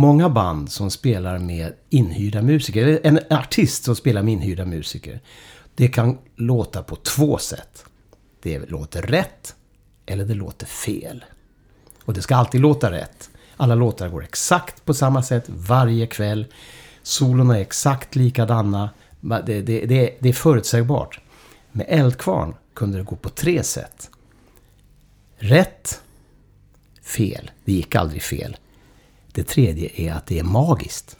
många band som spelar med inhyrda musiker. Eller en artist som spelar med inhyrda musiker. Det kan låta på två sätt. Det låter rätt eller det låter fel. Och det ska alltid låta rätt. Alla låtar går exakt på samma sätt varje kväll. Solorna är exakt likadana. Det, det, det, det är förutsägbart. Med Eldkvarn kunde det gå på tre sätt. Rätt, fel. Det gick aldrig fel. Det tredje är att det är magiskt.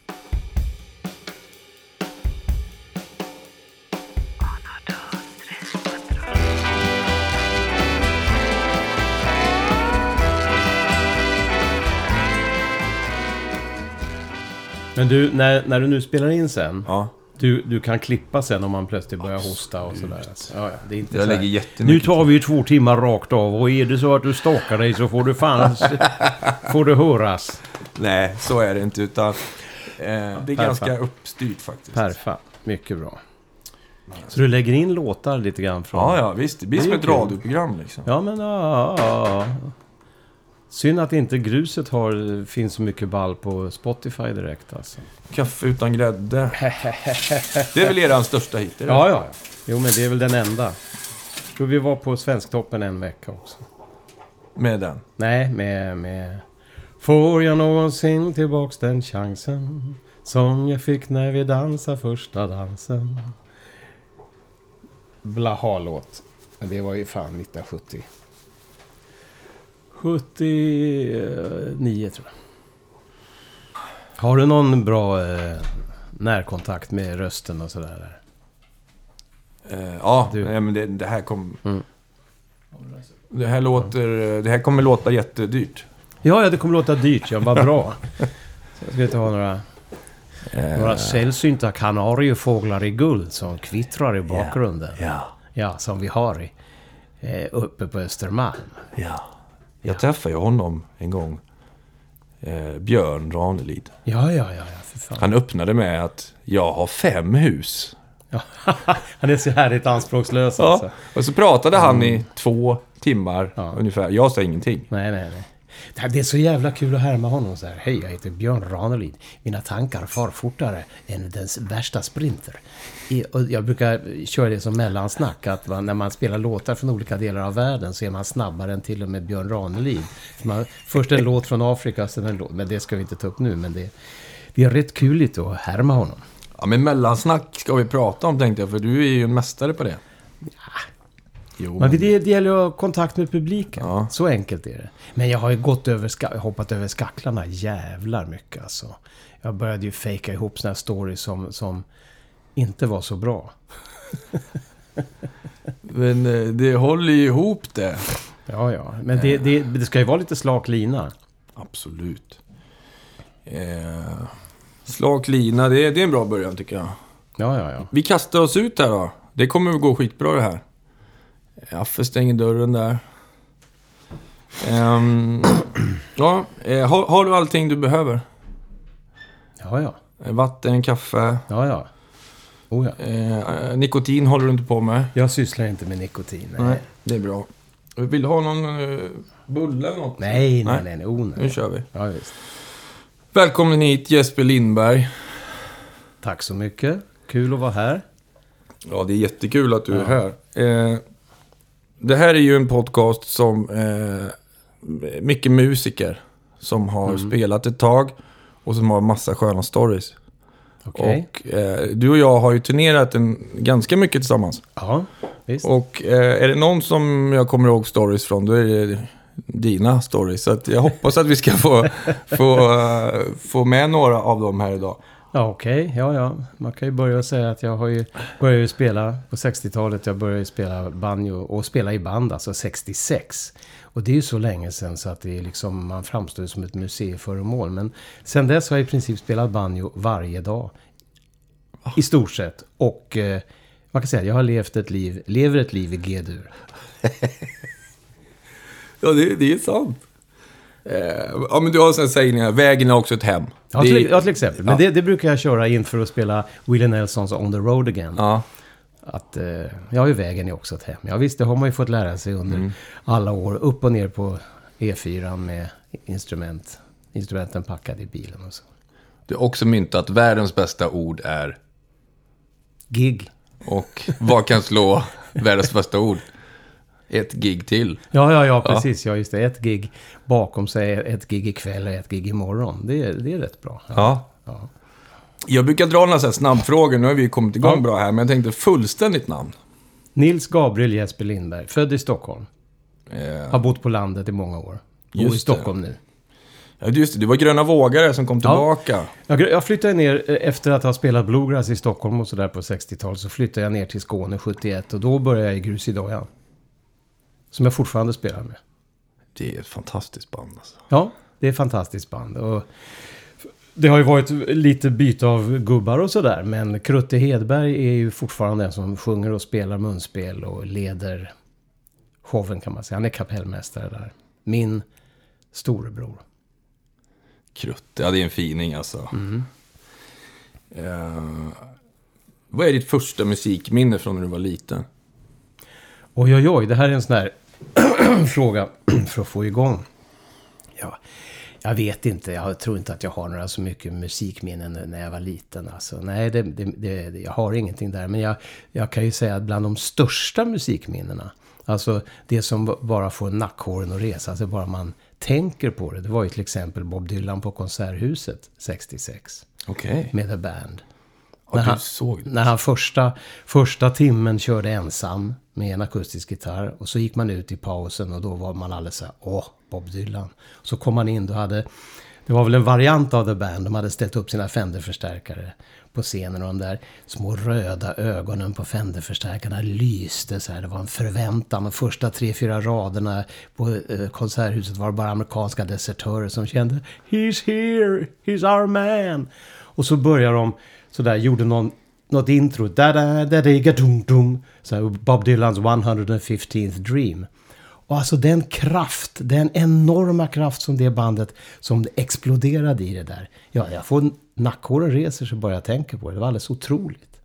Men du, när, när du nu spelar in sen. Ja. Du, du kan klippa sen om man plötsligt börjar hosta och sådär. Ja, ja, det är inte Jag lägger jättemycket Nu tar vi ju två timmar rakt av och är det så att du stakar dig så får du fan... får det höras. Nej, så är det inte. Utan eh, det är Perfekt. ganska uppstyrt faktiskt. Perfa. Mycket bra. Så du lägger in låtar lite grann från... Ja, ja, visst. Det blir Det som ett radioprogram liksom. Ja, men ja, ja, ja. Synd att inte gruset har, finns så mycket ball på Spotify direkt alltså. Kaffe utan grädde. Det är väl eran största hit? det? Ja, ja. Jo, men det är väl den enda. Jag tror vi var på Svensktoppen en vecka också. Med den. Nej, med, med... Får jag någonsin tillbaks den chansen som jag fick när vi dansade första dansen? Blaha-låt. Det var ju fan 1970. 79 tror jag. Har du någon bra eh, närkontakt med rösten och sådär? Eh, ja, Du- nej, men det, det här kommer... Mm. Det här låter... Det här kommer låta jättedyrt. Ja, ja, det kommer låta dyrt. Ja, vad bra. Så jag ska inte ha några... Eh, Några sällsynta kanariefåglar i guld som kvittrar i bakgrunden. Ja, Ja, som vi har i, eh, uppe på Östermalm. ja. Jag träffade ju honom en gång. Eh, Björn Ranelid. Ja, ja, ja, ja. Han öppnade med att jag har fem hus. Ja, han är så härligt anspråkslös Ja. alltså. Och så pratade han i två timmar Ja. ungefär. Jag sa ingenting. Nej, nej, nej. Det är så jävla kul att härma honom så här. Hej, jag heter Björn Ranelid. Mina tankar far fortare än den värsta sprinter. Jag brukar köra det som mellansnack, att när man spelar låtar från olika delar av världen så är man snabbare än till och med Björn Ranelid. Man, först en låt från Afrika, sen en låt. Men det ska vi inte ta upp nu, men det, det är rätt kuligt att härma honom. Ja, men mellansnack ska vi prata om tänkte jag, för du är ju en mästare på det. Jo, Men det, det gäller att ha kontakt med publiken. Ja. Så enkelt är det. Men jag har ju gått över, hoppat över skacklarna jävlar mycket alltså. Jag började ju fejka ihop såna här stories som, som inte var så bra. Men eh, det håller ju ihop det. Ja, ja. Men det, det, det ska ju vara lite slak lina. Absolut. Eh, slak lina, det det är en bra början tycker jag. Ja, ja, ja. Vi kastar oss ut här då. Det kommer att gå skitbra det här. Affe stänger dörren där. Ehm, ja, eh, har, har du allting du behöver? Ja, ja. Eh, Vatten, kaffe, Ja, ja. Oh, ja. eh, nikotin håller du inte på med? Jag sysslar inte med nikotin. Nej, Nej, det är bra. Vill du ha någon eh, bulle eller något? nej, nej. Nej. nej, nej. Oh, Nu nej. kör vi. Ja, visst. Välkommen hit Jesper Lindberg. Tack så mycket. Kul att vara här. Ja, det är jättekul att du Ja. är här. Eh, det här är ju en podcast som eh, mycket musiker som har Mm. spelat ett tag och som har massa sköna stories. Okej. Och eh, du och jag har ju turnerat en, ganska mycket tillsammans. Ja, visst. Och eh, är det någon som jag kommer ihåg stories från, då är det dina stories. Så jag hoppas att vi ska få, få, eh, få med några av dem här idag. Ja, okej. Ja, ja. Man kan ju börja säga att jag har ju började ju spela på 60-talet. Jag började spela banjo och spela i band, alltså 66. Och det är ju så länge sedan så att det är liksom, man framstår som ett museiföremål. Men sen dess har jag i princip spelat banjo varje dag. I stort sett. Och eh, man kan säga att jag har levt ett liv, lever ett liv i G-dur. Ja, det, det är sant. Eh, ja, men du har sådana sägningar. Vägen är också ett hem. Ja, till, ja, till exempel. Men Ja. det, det brukar jag köra in för att spela Willie Nelsons On the Road Again. Ja, Att, eh, ja, ju vägen är också ett hem. Ja, visst, det har man ju fått lära sig under Mm. alla år. Upp och ner på E4 med instrument. instrumenten packade i bilen och så. Du har också myntat världens bästa ord är... Gig. Och vad kan slå världens bästa ord? Ett gig till. Ja, ja, ja, precis. Ja, just det. Ett gig bakom sig, ett gig ikväll och ett gig imorgon. Det är, det är rätt bra. Ja. Ja. Jag brukar dra några så här snabbfrågor. Nu har vi kommit igång Ja. bra här, men jag tänkte fullständigt namn. Nils Gabriel Jesper Lindberg, född i Stockholm. Eh, Har bott på landet i många år. Bor Just i det. Stockholm nu. Ja, just det. Det var Gröna Vågare som kom tillbaka. Jag, jag flyttade ner eh, efter att ha spelat bluegrass i Stockholm och sådär på 60-talet. Så flyttade jag ner till Skåne 71 och då började jag i Grus i Dojan. Som jag fortfarande spelar med. Det är ett fantastiskt band alltså. Ja, det är ett fantastiskt band. Och det har ju varit lite byte av gubbar och sådär. Men Krutte Hedberg är ju fortfarande den som sjunger och spelar munspel och leder showen kan man säga. Han är kapellmästare där. Min storebror. Krutte, ja det är en fining alltså. Mm. Eh, vad är ditt första musikminne från när du var liten? Oj, oj, oj. Det här är en sån här fråga för att få igång. Ja, jag vet inte. Jag tror inte att jag har några så mycket musikminnen när jag var liten. Alltså, nej, det, det, det, jag har ingenting där. Men jag, jag kan ju säga att bland de största musikminnena, alltså det som bara får nackhåren att resa, alltså bara man tänker på det. Det var ju till exempel Bob Dylan på Konserthuset 66 Okej. med The Band. När han-. När han första, första timmen körde ensam med en akustisk gitarr. Och så gick man ut i pausen och då var man alldeles så här, åh, Bob Dylan. Så kom man in, då hade, det var väl en variant av The Band. De hade ställt upp sina Fender-förstärkare på scenen och de där små röda ögonen på Fender-förstärkarna lyste så här. Det var en förväntan. De första tre, fyra raderna på eh, konserthuset var det bara amerikanska desertörer som kände He's here, he's our man. Och så började de sådär, gjorde någon, något intro. Da da da da dum dum. Så Bob Dylans 115th Dream. Och alltså den kraft, den enorma kraft som det bandet som exploderade i det där. Ja, jag får nackhåren reser sig bara jag tänker på det. Det var alldeles otroligt.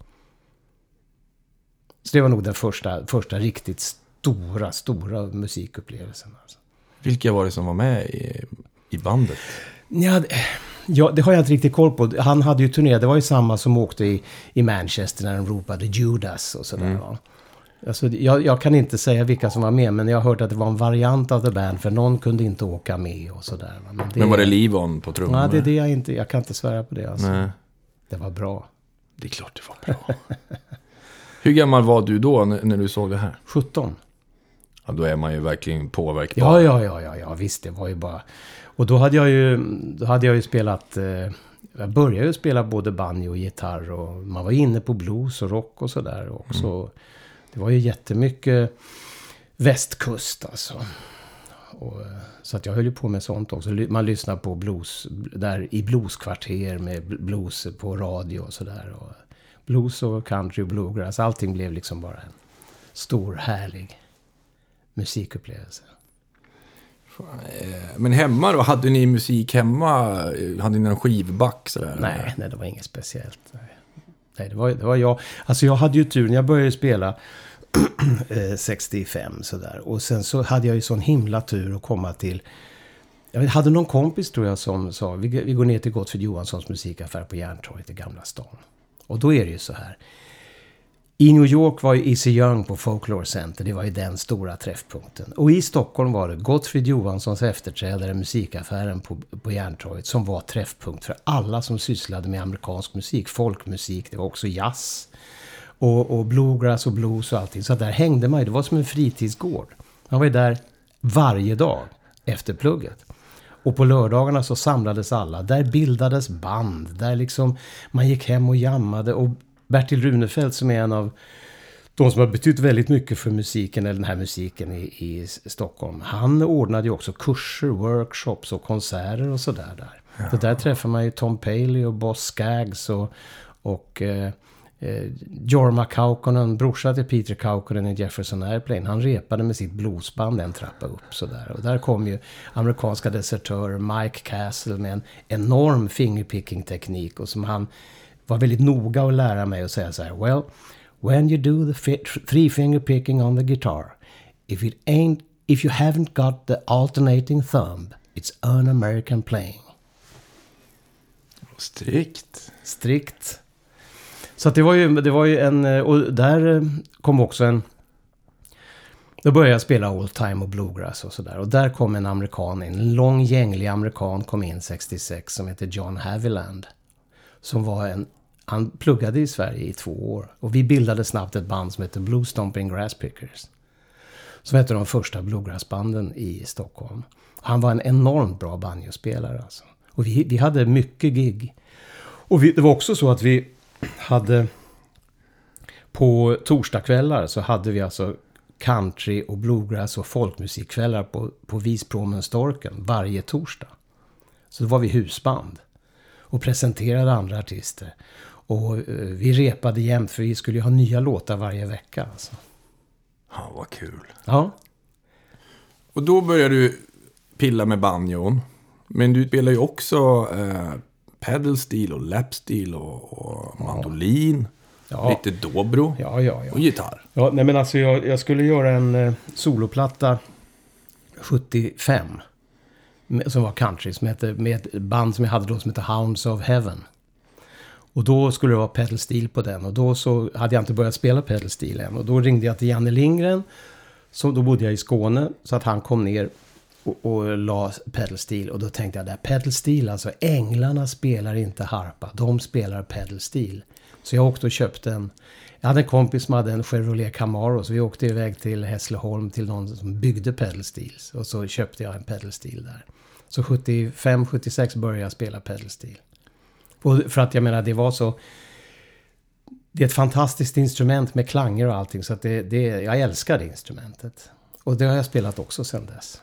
Så det var nog den första, första riktigt stora, stora musikupplevelsen. Alltså. Vilka var det som var med i, i bandet? Ja, det- ja, det har jag inte riktigt koll på. Han hade ju turné, det var ju samma som åkte i, i Manchester när de ropade Judas och sådär. va. Alltså, jag, jag kan inte säga vilka som var med, men jag har hört att det var en variant av The Band, för någon kunde inte åka med och sådär. va. Men, det, Men var det Livon på trummor? Ja, det är det jag inte, jag kan inte svära på det alltså. Nej, Det var bra. det är klart det var bra. Hur gammal var du då när, när du såg det här? 17. Ja, då är man ju verkligen påverkbar. Ja, ja, ja, ja, ja, visst, det var ju bara... Och då hade jag ju, då hade jag ju spelat... Eh, jag började ju spela både banjo och gitarr och man var inne på blues och rock och sådär också. Det var ju jättemycket västkust alltså. Och, eh, så att jag höll ju på med sånt också. Man lyssnar på blues där i blueskvarter med bl- blues på radio och sådär. Och Blues och country och bluegrass. Allting blev liksom bara en stor härlig musikupplevelse. Eh, men hemma då? Hade ni musik hemma? Hade ni någon skivback sådär? Nej, nej, det var inget speciellt. Nej, det, var, det var jag. Alltså jag hade ju tur när jag började spela eh, 65 sådär. Och sen så hade jag ju sån himla tur att komma till... Jag hade någon kompis tror jag som sa vi, vi går ner till Gottfrid Johanssons musikaffär på Järntorget i Gamla stan. Och då är det ju så här. I New York var ju Easy Young på Folklore Center. Det var ju den stora träffpunkten. Och i Stockholm var det Gottfrid Johanssons efterträdare, musikaffären på, på Järntorget, som var träffpunkt för alla som sysslade med amerikansk musik. Folkmusik, det var också jazz. Och, och bluegrass och blues och allting. Så där hängde man ju. Det var som en fritidsgård. Man var ju där varje dag efter plugget. Och på lördagarna så samlades alla. Där bildades band. Där liksom man gick hem och jammade. Och Bertil Runefelt som är en av de som har betytt väldigt mycket för musiken, eller den här musiken i, i Stockholm. Han ordnade ju också kurser, workshops och konserter och sådär där. Så där träffar man ju Tom Paley och Boss Skaggs och, och eh, eh, Jorma Kaukonen, brorsa till Peter Kaukonen i Jefferson Airplane. Han repade med sitt bluesband en trappa upp sådär. Och där kom ju amerikanska desertörer, Mike Castle med en enorm fingerpicking-teknik och som han var väldigt noga att lära mig att säga så här. Well, when you do the three finger picking on the guitar, if it ain't, if you haven't got the alternating thumb, it's un-American playing. Strikt. strikt. Så det var ju, det var ju en, eh, och där eh, kom också en... Då började jag spela old time och bluegrass och sådär. Och där kom en amerikan in, en lång gänglig amerikan kom in 66 som heter John Haviland. Som var en, han pluggade i Sverige i två år. Och vi bildade snabbt ett band som heter Blue Stomping Grasspickers. Som hette de första bluegrassbanden i Stockholm. Han var en enormt bra banjospelare alltså. Och vi, vi hade mycket gig. Och vi, det var också så att vi hade... På torsdagskvällar så hade vi alltså country och bluegrass och folkmusikkvällar på, på Vispråmen Storken varje torsdag. Så då var vi husband. Och presenterade andra artister. Och eh, vi repade jämt för vi skulle ju ha nya låtar varje vecka. Alltså. Ja, vad kul. Ja, Och då började du pilla med banjon. Men du spelar ju också eh, pedal steel och lap steel och, och mandolin. Ja. Lite dobro ja, ja. ja. och gitarr. Ja, nej men alltså jag, jag skulle göra en eh, soloplatta 75. Som var country, som hette, med ett band som jag hade då som hette Hounds of Heaven. Och då skulle det vara pedal steel på den. Och då så hade jag inte börjat spela pedal steel än. Och då ringde jag till Janne Lindgren. Så då bodde jag i Skåne. Så att han kom ner och, och la pedal steel. Och då tänkte jag, där pedal steel, alltså änglarna spelar inte harpa. De spelar pedal steel. Så jag åkte och köpte en... Jag hade en kompis som hade en Chevrolet Camaro. Så vi åkte iväg till Hässleholm till någon som byggde pedal steels. Och så köpte jag en pedal steel där. Så 75-76 började jag spela pedal steel. Och för att jag menar, det var så... Det är ett fantastiskt instrument med klanger och allting. Så att det, det, jag älskar det instrumentet. Och det har jag spelat också sedan dess.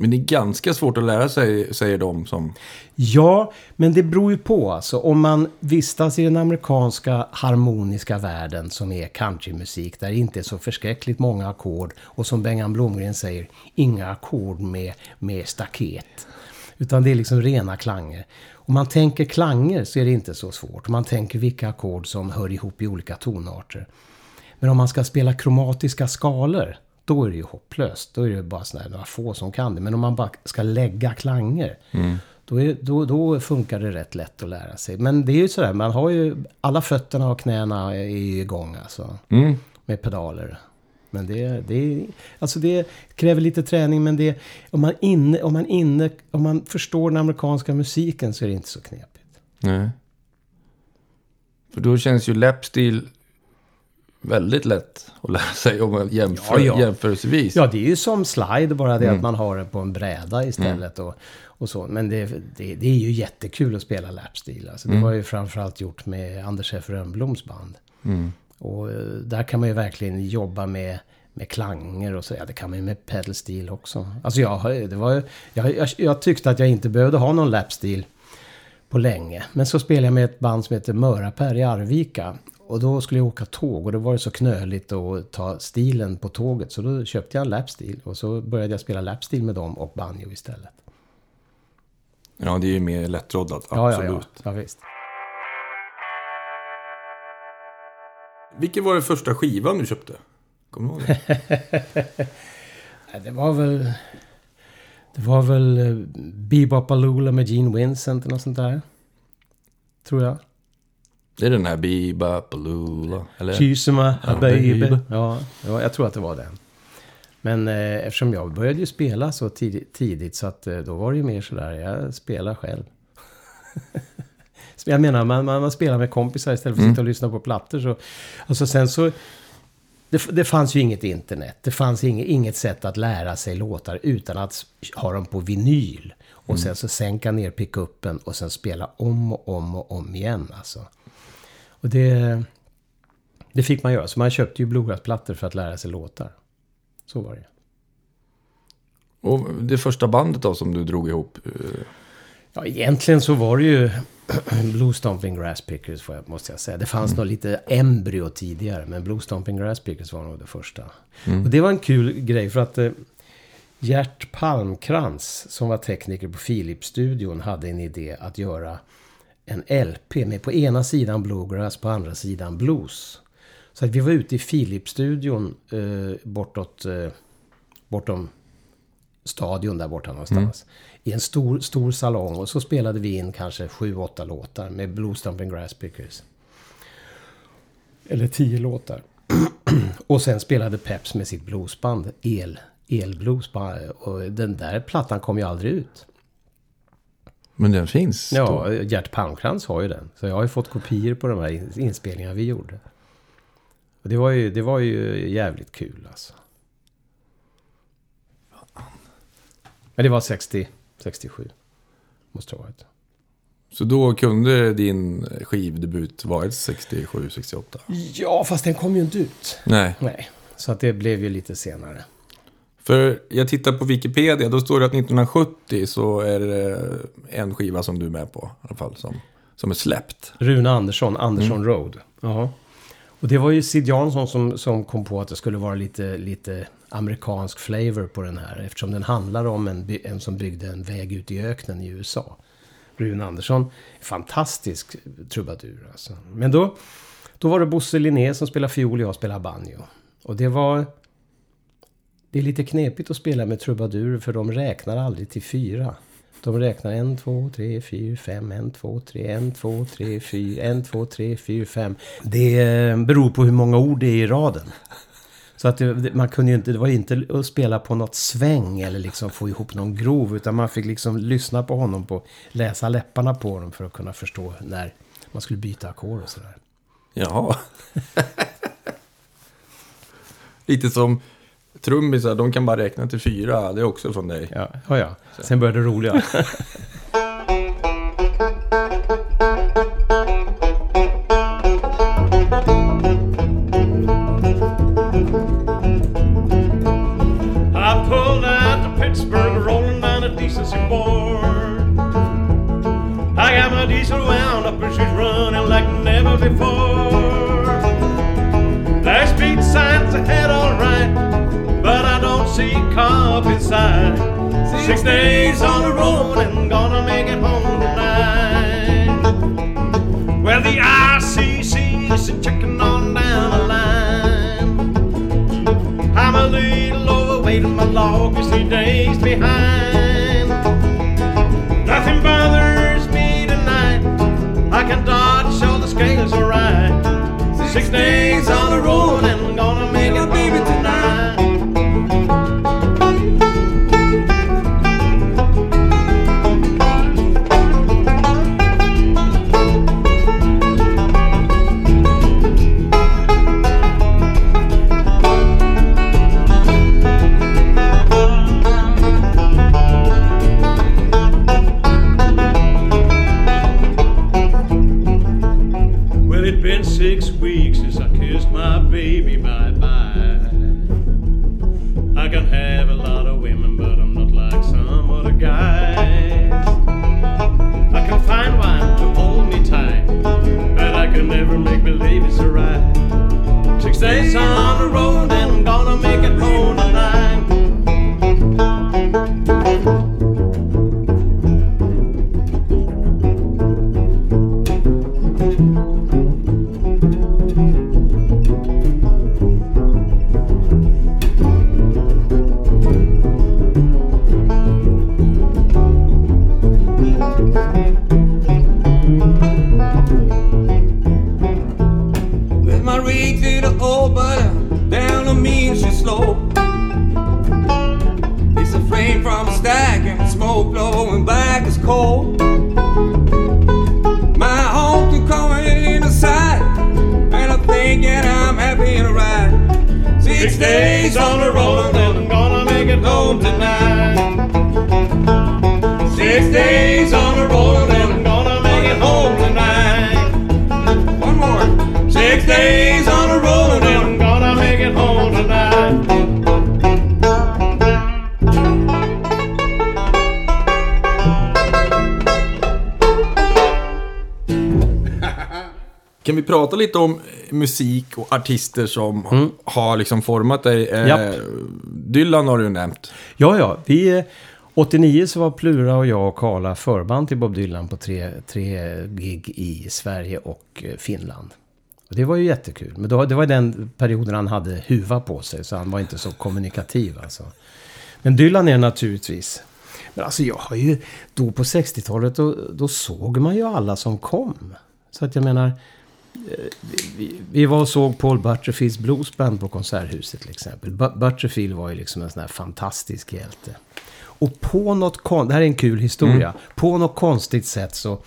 Men det är ganska svårt att lära sig, säger de som... Ja, men det beror ju på alltså. Om man vistas i den amerikanska harmoniska världen som är countrymusik. Där det inte är så förskräckligt många ackord. Och som Bengan Blomgren säger, inga ackord med, med staket. Utan det är liksom rena klanger. Om man tänker klanger så är det inte så svårt. Om man tänker vilka ackord som hör ihop i olika tonarter. Men om man ska spela kromatiska skalor, då är det ju hopplöst. Då är det bara sådär, några få som kan det. Men om man bara ska lägga klanger, då, är, då, då funkar det rätt lätt att lära sig. Men det är ju sådär, man har ju alla fötterna och knäna är ju igång alltså. Mm. Med pedaler. Men det, det, alltså det kräver lite träning, men det, om, man inne, om, man inne, om man förstår den amerikanska musiken så är det inte så knepigt. Nej. För då känns ju lapstil väldigt lätt att lära sig om jämför, Ja, ja. jämförelsevis. Ja, det är ju som slide, bara det Mm. att man har det på en bräda istället. Och, och så. Men det, det, det är ju jättekul att spela lapstil. Alltså, det Mm. var ju framförallt gjort med Anders F. Rönnbloms band. Mm. Och eh, där kan man ju verkligen jobba med, med klanger och så. Ja, det kan man ju med pedal steel också. Alltså jag, det var, jag, jag, jag tyckte att jag inte behövde ha någon lapstil på länge. Men så spelade jag med ett band som heter Mörapär i Arvika. Och då skulle jag åka tåg och det var det så knöligt att ta stilen på tåget. Så då köpte jag en lapstil och så började jag spela lapstil med dem och banjo istället. Ja, det är ju mer lättroddat. Absolut. ja, ja. ja visst. Vilken var den första skivan du köpte? Kommer du ihåg det? Det var väl... Det var väl eh, Bebopaloola med Gene Vincent eller något sånt där. Tror jag. Det är den här Bebopaloola. Eller? Kysema, Ja. Ja, ja, jag tror att det var den. Men eh, eftersom jag började ju spela så tidigt, tidigt så att eh, då var det ju mer sådär, jag spelar själv. Jag menar, man, man, man spelar med kompisar istället för att Mm. sitta och lyssna på plattor. Så, alltså sen så... Det, det fanns ju inget internet. Det fanns inget, inget sätt att lära sig låtar utan att ha dem på vinyl. Och sen så sänka ner pickuppen och sen spela om och om och om igen. Alltså. Och det, det fick man göra. Så man köpte ju bluegrassplattor för att lära sig låtar. Så var det. Och det första bandet då som du drog ihop? eh, Ja, egentligen så var det ju Blue Stomping Grass Pickers, jag- måste jag säga. Det fanns nog lite embryo tidigare, men Blue Stomping Grass Pickers var nog det första. Och det var en kul grej, för att eh, Gert Palmkrantz, som var tekniker på Philips-studion, hade en idé att göra en LP med på ena sidan bluegrass, på andra sidan blues. Så att vi var ute i Philips-studion eh, bortåt, eh, bortom stadion där borta någonstans. I en stor, stor salong och så spelade vi in kanske sju, åtta låtar med Blue Stomping Grasspickers. Eller tio låtar. och sen spelade Peps med sitt bluesband, El, Elblues. Och den där plattan kom ju aldrig ut. Men den finns? Ja, då. Gert Palmkrantz har ju den. Så jag har ju fått kopior på de här inspelningarna vi gjorde. Och det var ju, det var ju jävligt kul alltså. Men det var 60, 67. Måste det ha varit. Så då kunde din skivdebut varit 67, 68? Ja, fast den kom ju inte ut. Nej. Nej, så att det blev ju lite senare. För jag tittar på Wikipedia, då står det att 1970 så är det en skiva som du är med på. I alla fall, som, som är släppt. Rune Andersson, Andersson Road. Ja. Och det var ju Sid Jansson som, som kom på att det skulle vara lite, lite amerikansk flavor på den här. Eftersom den handlar om en, en som byggde en väg ut i öknen i USA. Rune Andersson, fantastisk trubadur alltså. Men då, då var det Bosse Linné som spelade fiol och jag spelade banjo. Och det var... Det är lite knepigt att spela med trubadurer för de räknar aldrig till fyra. De räknar en, två, tre, fyra, fem, en, två, tre, en, två, tre, fyra, en, två, tre, fyra, fem. Det eh, beror på hur många ord det är i raden. Så att det, man kunde ju inte, det var inte att spela på något sväng eller liksom få ihop någon grov. Utan man fick liksom lyssna på honom, på, läsa läpparna på honom för att kunna förstå när man skulle byta ackord och sådär. Jaha. Lite som trummisar, de kan bara räkna till fyra. Det är också från dig. Ja, ja, ja. Sen började det roliga. cop inside. Six days on the road and gonna make it home tonight. Well, the ICC is checking on down the line. I'm a little overweight and my log is three days behind. Artister som har liksom format dig? Eh. Dylan har du nämnt. Ja, ja. Vi, eh, 89 så var Plura och jag och Karla förband till Bob Dylan på tre, tre gig i Sverige och eh, Finland. Och det var ju jättekul. Men då, det var den perioden han hade huva på sig, så han var inte så kommunikativ alltså. Men Dylan är naturligtvis. Men alltså jag har ju... Då på 60-talet då, då såg man ju alla som kom. Så att jag menar... Vi, vi var och såg Paul Butterfields Bluesband på Konserthuset till exempel. Bu- Butterfield var ju liksom en sån här fantastisk hjälte. Och på något kon- Det här är en kul historia. På något konstigt sätt så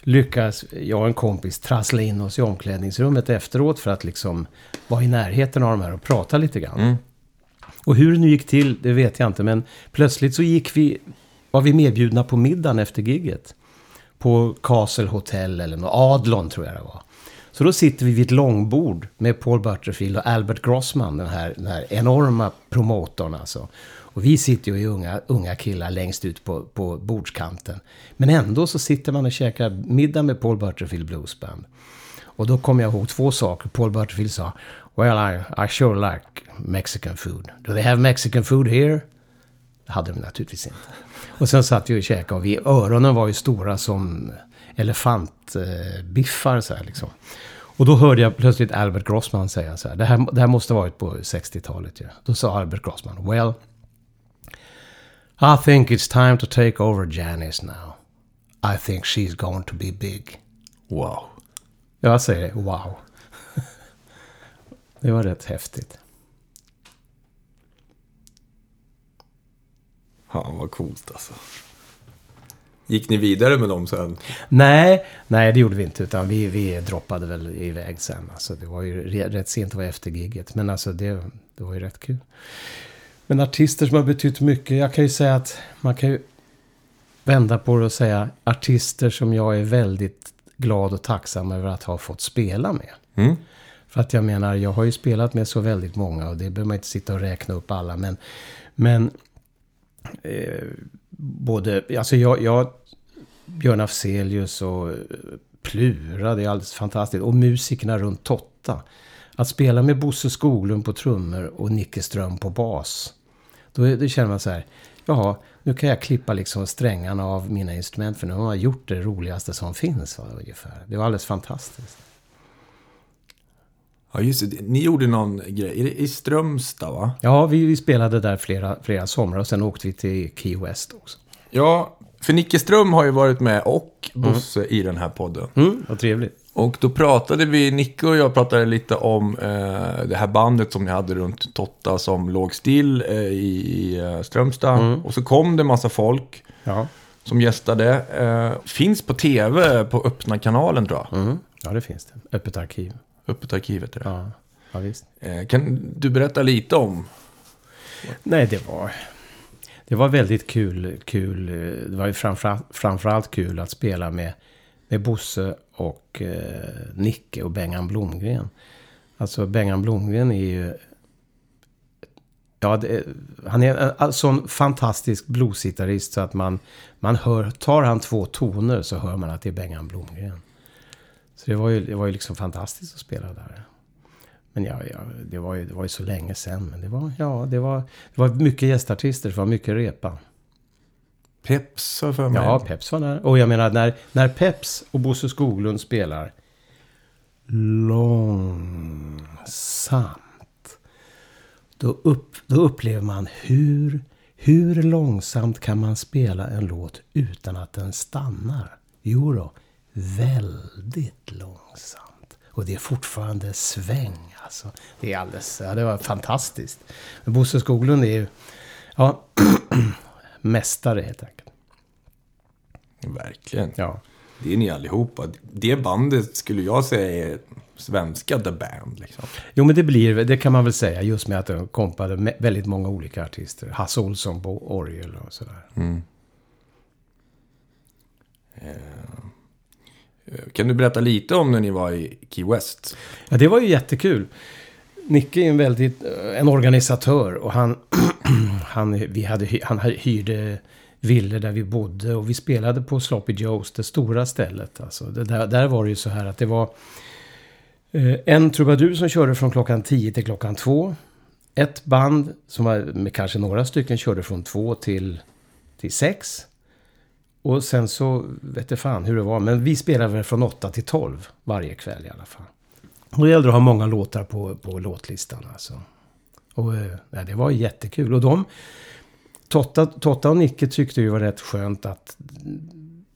lyckas jag och en kompis trassla in oss i omklädningsrummet efteråt för att liksom vara i närheten av de här och prata lite grann. Och hur det nu gick till, det vet jag inte. Men plötsligt så gick vi, var vi medbjudna på middagen efter gigget. På Castle Hotel eller något, Adlon tror jag det var. Så då sitter vi vid ett långbord med Paul Butterfield och Albert Grossman, den här, den här enorma promotorn alltså. Och vi sitter ju i unga, unga killar längst ut på, på bordskanten. Men ändå så sitter man och käkar middag med Paul Butterfield Bluesband. Och då kom jag ihåg två saker. Paul Butterfield sa Well, I, I sure like Mexican food. Do they have Mexican food here? Det hade de naturligtvis inte. Och sen satt vi och käkade och vi, öronen var ju stora som elefantbiffar eh, så här liksom. Och då hörde jag plötsligt Albert Grossman säga så här. Det här, det här måste varit på 60-talet ju. Då sa Albert Grossman. Well, I think it's time to take over Janice now. I think she's going to be big. Wow. Jag säger. Wow. Det var rätt häftigt. Fan vad coolt alltså. Gick ni vidare med dem sen? Nej, nej det gjorde vi inte. Utan vi, vi droppade väl iväg sen. Alltså, det var ju rätt sent, det var efter gigget. Men alltså det, det var ju rätt kul. Men artister som har betytt mycket. Jag kan ju säga att man kan ju vända på det och säga artister som jag är väldigt glad och tacksam över att ha fått spela med. Mm. För att jag menar, jag har ju spelat med så väldigt många och det behöver man inte sitta och räkna upp alla. Men, men eh, både, alltså jag, jag Björn Afzelius och eh, Plura, det är alldeles fantastiskt. Och musikerna runt Totta. Att spela med Bosse Skoglund på trummor och Nicke Ström på bas. Då, är- då känner man så här, jaha, nu kan jag klippa liksom strängarna av mina instrument för nu har man gjort det roligaste som finns. Va, ungefär. Det var alldeles fantastiskt. Ja just det, ni gjorde någon grej. Är det I Strömstad va? Ja, vi, vi spelade där flera, flera somrar och sen åkte vi till Key West också. Ja, för Nicke Ström har ju varit med och Bosse i den här podden. Mm, vad trevligt. Och då pratade vi, Nicke och jag pratade lite om eh, det här bandet som ni hade runt Totta som låg still eh, i, eh, Strömstad. Och så kom det massa folk Ja, som gästade. Eh, finns på tv på öppna kanalen tror jag. mm. ja det finns det. Öppet arkiv. Öppet arkivet är det. Ja, ja visst. Eh, kan du berätta lite om? Nej, det var... Det var väldigt kul. kul. eh, Det var ju framför, framförallt kul att spela med, med Bosse och eh, Nicke och Bengan Blomgren. Alltså Bengan Blomgren är ju... Ja, det, han är en, en sån fantastisk bluesgitarrist så att man, man hör... Tar han två toner så hör man att det är Bengan Blomgren. Så det var ju, det var ju liksom fantastiskt att spela där. Men ja, ja det, var ju, det var ju så länge sedan. Men det var, ja, det var, det var mycket gästartister, det var mycket repa. Peps har jag för mig. Ja, Peps var där. Och jag menar, när, när Peps och Bosse Skoglund spelar långsamt. Då, upp, då upplever man hur, hur långsamt kan man spela en låt utan att den stannar? Jo då, väldigt långsamt. Och det är fortfarande sväng alltså. Det är alldeles, ja det var fantastiskt. Men Bosse Skoglund är ju, ja, mästare helt enkelt. Verkligen. Ja. Det är ni allihopa. Det bandet skulle jag säga är svenska The Band. Liksom. Jo, men det blir, det kan man väl säga, just med att de kompade med väldigt många olika artister. Hasse Olsson på orgel och sådär. Eh, Eh, kan du berätta lite om när ni var i Key West? Ja, det var ju jättekul. Nicke är en väldigt, eh, en organisatör och han, han, vi hade, han hyrde villor där vi bodde och vi spelade på Sloppy Joe's, det stora stället. Alltså, det där, där var det ju så här att det var eh, en trubadur som körde från klockan 10 till klockan 2. Ett band som var med kanske några stycken körde från 2 till, till 6. Och sen så, vet jag fan hur det var, men vi spelade väl från 8 till 12 varje kväll i alla fall. Och det gällde att ha många låtar på, på låtlistan alltså. Och eh, ja, det var jättekul. Och de, Totta, Totta och Nicke tyckte ju var rätt skönt att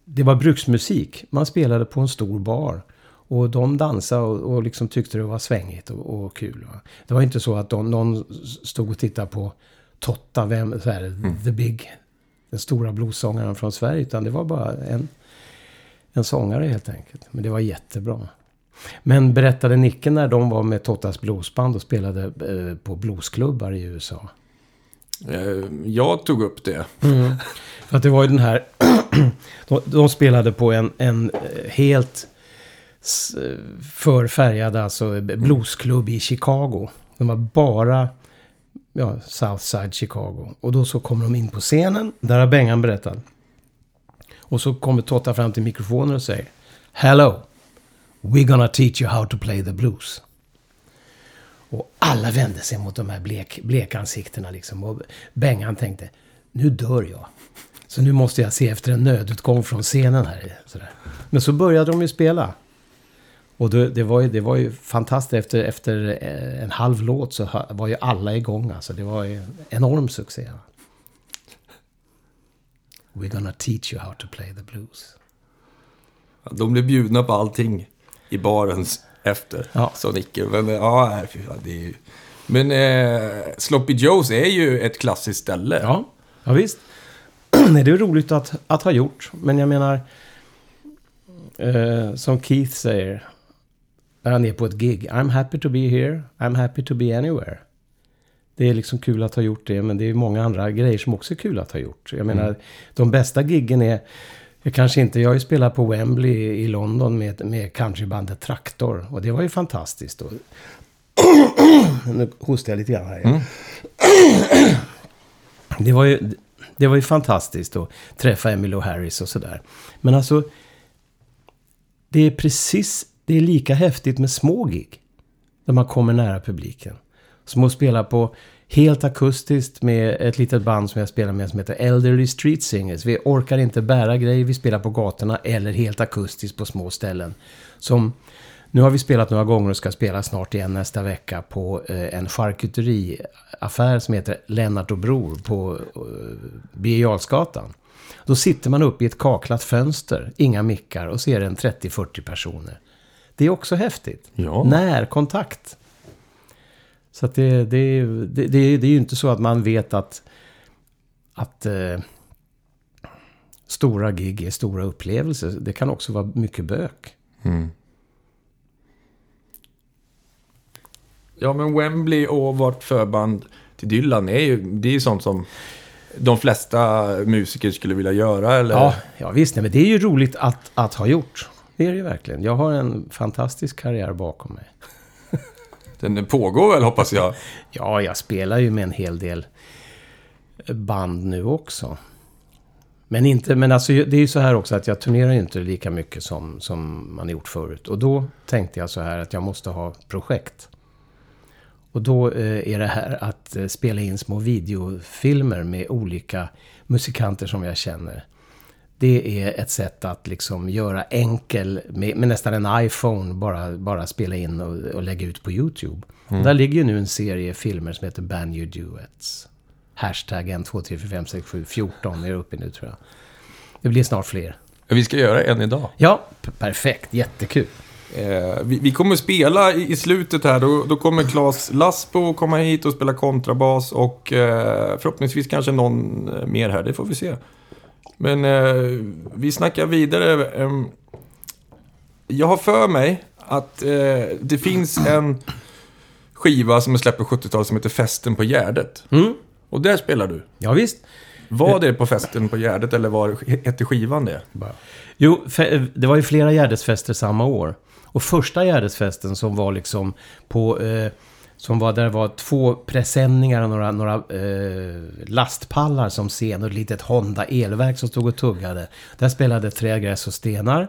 det var bruksmusik. Man spelade på en stor bar. Och de dansade och, och liksom tyckte det var svängigt och, och kul. Va? Det var inte så att de, någon stod och tittade på Totta, vem, så här, the big, den stora bluessångaren från Sverige. Utan det var bara en, en sångare helt enkelt. Men det var jättebra. Men berättade Nicke när de var med Tottas bluesband och spelade eh, på bluesklubbar i USA? Eh, Jag tog upp det. För att det var ju den här... de, de spelade på en, en eh, helt förfärgad alltså bluesklubb i Chicago. De var bara ja, Southside Chicago. Och då så kommer de in på scenen. Där har Bengan berättat. Och så kommer Totta fram till mikrofonen och säger Hello! We're gonna teach you how to play the blues. Och alla vände sig mot de här blek, blekansiktena liksom. Och Bengan tänkte, nu dör jag. Så nu måste jag se efter en nödutgång från scenen här. Sådär. Men så började de ju spela. Och det, det, var, ju, det var ju fantastiskt. Efter, efter eh, en halv låt så var ju alla igång. Alltså det var ju en enorm succé. We're gonna teach you how to play the blues. De blev bjudna på allting i baren efter. Ja. Så Nicke. Men, ja, fy fan, det är ju... Men eh, Sloppy Joes är ju ett klassiskt ställe. Ja, ja visst. Nej, det är roligt att, att ha gjort. Men jag menar, eh, som Keith säger, när han är på ett gig. I'm happy to be here, I'm happy to be anywhere. Det är liksom kul att ha gjort det, men det är många andra grejer som också är kul att ha gjort. Jag menar, de bästa giggen är, är kanske inte... Jag har ju spelat på Wembley i London med, med countrybandet Traktor. Och det var ju fantastiskt. Och nu hostar jag lite grann här. Det var ju, det var ju fantastiskt att träffa Emmylou Harris och sådär. Men alltså, det är precis, det är lika häftigt med små gig. Där man kommer nära publiken. Som att spela på helt akustiskt med ett litet band som jag spelar med som heter Elderly Street Singers. Vi orkar inte bära grejer, vi spelar på gatorna eller helt akustiskt på små ställen. Som, nu har vi spelat några gånger och ska spela snart igen nästa vecka på eh, en charkuteriaffär som heter Lennart och Bror på eh, Birger Jarlsgatan. Då sitter man uppe i ett kaklat fönster, inga mickar och ser en 30-40 personer. Det är också häftigt. Ja. Närkontakt. Så att det, det, det, det, det är ju inte så att man vet att, att eh, stora gig är stora upplevelser. Det kan också vara mycket bök. Ja, men Wembley och vårt förband till Dylan är ju, det är ju sånt som de flesta musiker skulle vilja göra. Eller? Ja, ja visst. Nej, men det är ju roligt att, att ha gjort. Det är det ju verkligen. Jag har en fantastisk karriär bakom mig. Den pågår väl, hoppas jag. Ja, jag spelar ju med en hel del band nu också. Men, inte, men alltså, det är ju så här också att jag turnerar ju inte lika mycket som, som man gjort förut. Och då tänkte jag så här att jag måste ha projekt. Och då eh, är det här att eh, spela in små videofilmer med olika musikanter som jag känner. Det är ett sätt att liksom göra enkel, med, med nästan en iPhone, bara, bara spela in och, och lägga ut på YouTube. Där ligger ju nu en serie filmer som heter Banjo Duets. Hashtag 1, 2, 3, 4, 5, 6, 7, 14 är uppe nu tror jag. Det blir snart fler. Vi ska göra en idag. Ja, perfekt. Jättekul. Eh, vi, vi kommer spela i, i slutet här. Då, då kommer Claes Lasbo komma hit och spela kontrabas. Och eh, förhoppningsvis kanske någon eh, mer här. Det får vi se. Men eh, vi snackar vidare. Ehm, jag har för mig att eh, det finns en skiva som är släppt på 70-talet som heter Festen på Gärdet. Mm. Och där spelar du. Ja, visst. Var det på Festen på Gärdet eller var hette skivan det? Jo, fe- det var ju flera Gärdesfester samma år. Och första Gärdesfesten som var liksom på... Eh, som var där det var två presenningar och några, några eh, lastpallar som scen och ett litet Honda elverk som stod och tuggade. Där spelade Trägräs och Stenar.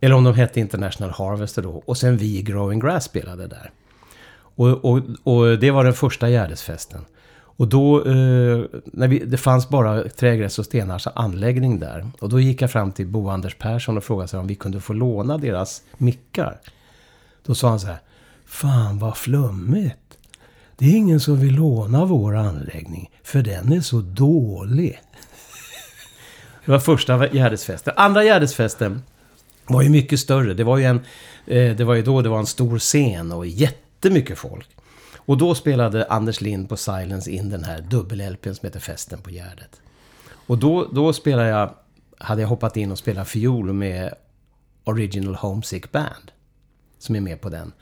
Eller om de hette International Harvester då. Och sen vi i Growing Grass spelade där. Och, och, och det var den första Gärdesfesten. Och då, eh, när vi, det fanns bara Trägräs och Stenars anläggning där. Och då gick jag fram till Bo Anders Persson och frågade sig om vi kunde få låna deras mickar. Då sa han så här, fan vad flummigt. Det är ingen som vill låna vår anläggning, för den är så dålig. Det var första Gärdesfesten. Andra Gärdesfesten var ju mycket större. Det var ju, en, eh, det var ju då det var en stor scen och jättemycket folk. Och då spelade Anders Lind på Silence in den här dubbel-LPn som heter Festen på Gärdet. Och då, då spelade jag, hade jag hoppat in och spelat fiol med Original Homesick Band. Som är med på den.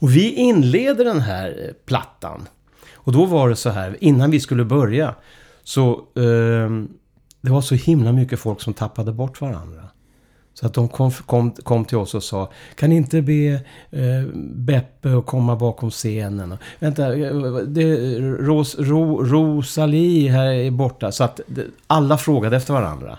Och vi inleder den här eh, plattan. Och då var det så här, innan vi skulle börja. Så eh, det var så himla mycket folk som tappade bort varandra. Så att de kom, kom, kom till oss och sa Kan ni inte be eh, Beppe att komma bakom scenen? Och, Vänta, eh, det, Ros, Ro, Rosalie här är borta. Så att det, alla frågade efter varandra.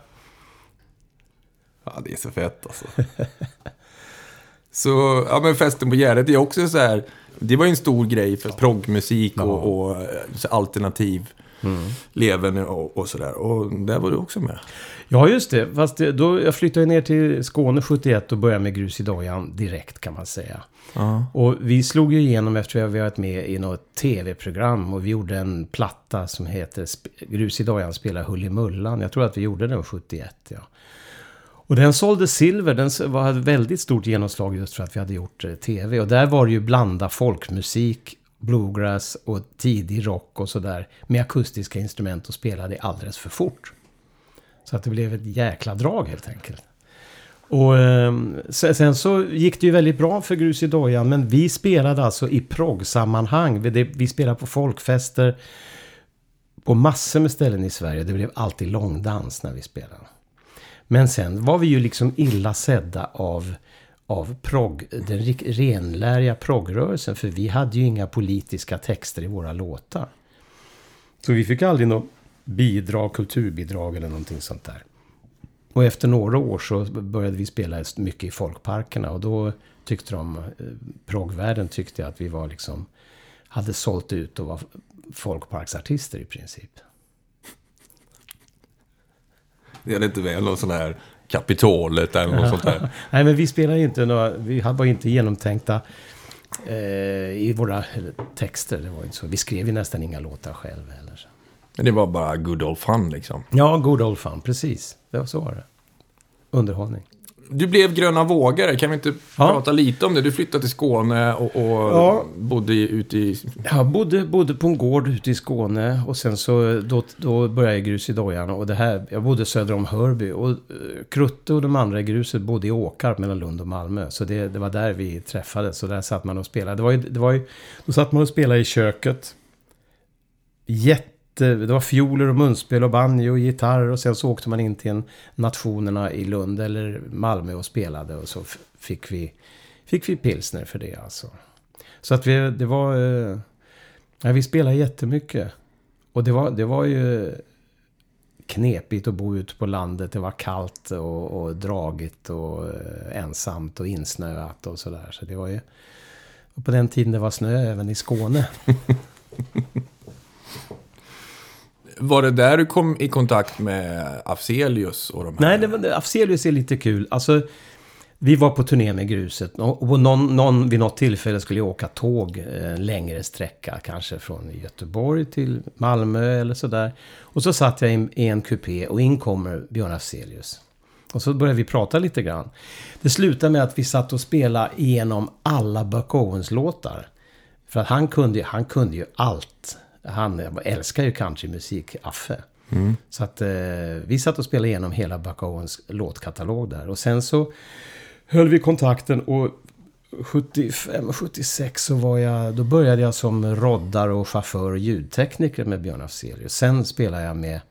Ja, det är så fett alltså. så, ja men festen på Gärdet är också så här. Det var ju en stor grej för proggmusik och, och eh, alternativ leven och, och sådär. Och där var du också med. Ja, just det. Fast det, då, jag flyttade ner till Skåne 71 och började med Grus i dojan direkt kan man säga. Ja. Och vi slog ju igenom efter att vi varit med i något tv-program och vi gjorde en platta som heter Grus i dojan spelar Hullimullan. Jag tror att vi gjorde den 71, ja. Och den sålde silver, den var, väldigt stort genomslag just för att vi hade gjort eh, tv. Och där var det ju blanda folkmusik, bluegrass och tidig rock och sådär. Med akustiska instrument och spelade alldeles för fort. Så att det blev ett jäkla drag helt enkelt. Och ehm, sen, så gick det ju väldigt bra för Grus i dojan. Men vi spelade alltså i proggsammanhang. Vi spelade på folkfester. På massor med ställen i Sverige. Det blev alltid långdans när vi spelade. Men sen var vi ju liksom illa sedda av, av prog, den renläriga proggrörelsen. För vi hade ju inga politiska texter i våra låtar. Så vi fick aldrig något bidrag, kulturbidrag eller någonting sånt där. Och efter några år så började vi spela mycket i folkparkerna. Och då tyckte de, eh, proggvärlden tyckte att vi var liksom, hade sålt ut och var folkparksartister i princip. Det är inte väl någon sån här Kapitolet eller något sånt där. Nej, men vi spelar ju inte några, vi hade bara inte genomtänkta eh, i våra texter. Det var inte så. Vi skrev ju nästan inga låtar själva heller. så. Men det var bara good old fun liksom. Ja, good old fun, precis. Det var så var det. Underhållning. Du blev gröna vågare, kan vi inte Ja. prata lite om det? Du flyttade till Skåne och, och Ja. bodde ute i... Jag bodde, bodde på en gård ute i Skåne och sen så då, då började jag grus i dojan. Och det här, jag bodde söder om Hörby. Och eh, Krutte och de andra i gruset bodde i Åkarp mellan Lund och Malmö. Så det, det var där vi träffades. Så där satt man och spelade. Det var ju, det var ju, då satt man och spelade i köket. Jätte, det var fioler och munspel och banjo och gitarr. Och sen så åkte man in till en Nationerna i Lund eller Malmö och spelade. Och så fick vi, fick vi pilsner för det alltså. Så att vi, det var... Eh, ja, vi spelade jättemycket. Och det var, det var ju knepigt att bo ute på landet. Det var kallt och, och dragigt och eh, ensamt och insnöat och sådär. Så det var ju... Och på den tiden det var snö även i Skåne. Var det där du kom i kontakt med Afzelius och de här? Nej, det var, Afzelius är lite kul. Alltså, vi var på turné med gruset. Och någon, någon, vid något tillfälle skulle jag åka tåg eh, en längre sträcka. Kanske från Göteborg till Malmö eller sådär. Och så satt jag i, en kupé och in kommer Björn Afzelius. Och så började vi prata lite grann. Det slutade med att vi satt och spelade igenom alla Buck Owens-låtar. För att han kunde, han kunde ju allt. Han älskar ju countrymusik, Affe. Så att eh, vi satt och spelade igenom hela Buck Owens låtkatalog där. Och sen så höll vi kontakten och 75, 76 så var jag, då började jag som roddare och chaufför och ljudtekniker med Björn Afzelius. Sen spelade jag med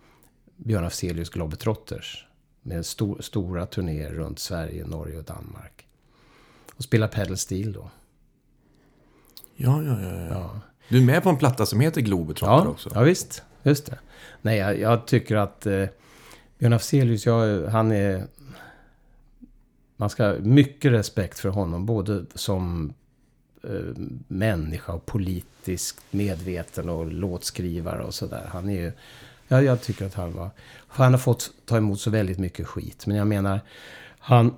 Björn Afzelius Globetrotters. Med stor, stora turnéer runt Sverige, Norge och Danmark. Och spelade pedal steel då. Ja, ja, ja, ja. Ja, Du är med på en platta som heter Globetrotter ja, också. ja visst. just det. Nej, jag, jag tycker att eh, Björn Afzelius, jag, han är... Man ska ha mycket respekt för honom, både som eh, människa och politiskt medveten och låtskrivare och sådär. Han är ju... Ja, jag tycker att han var... Han har fått ta emot så väldigt mycket skit. Men jag menar, han,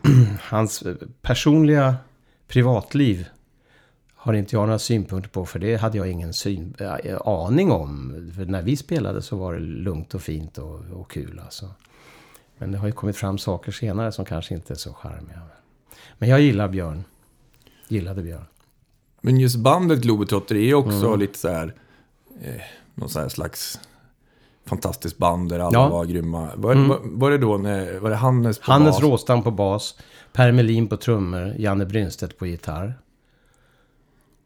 hans personliga privatliv har inte jag några synpunkter på. För det hade jag ingen syn, äh, aning om. För när vi spelade så var det lugnt och fint och, och kul alltså. Men det har ju kommit fram saker senare som kanske inte är så charmiga. Men jag gillar Björn. Gillade Björn. Men just bandet Globetrotter är ju också Mm. lite så här... Eh, någon så här slags fantastiskt band där alla Ja. var grymma. Var, Mm. var, var det då när, var det Hannes på Hannes bas? Råstam på bas. Per Melin på trummor. Janne Brynstedt på gitarr.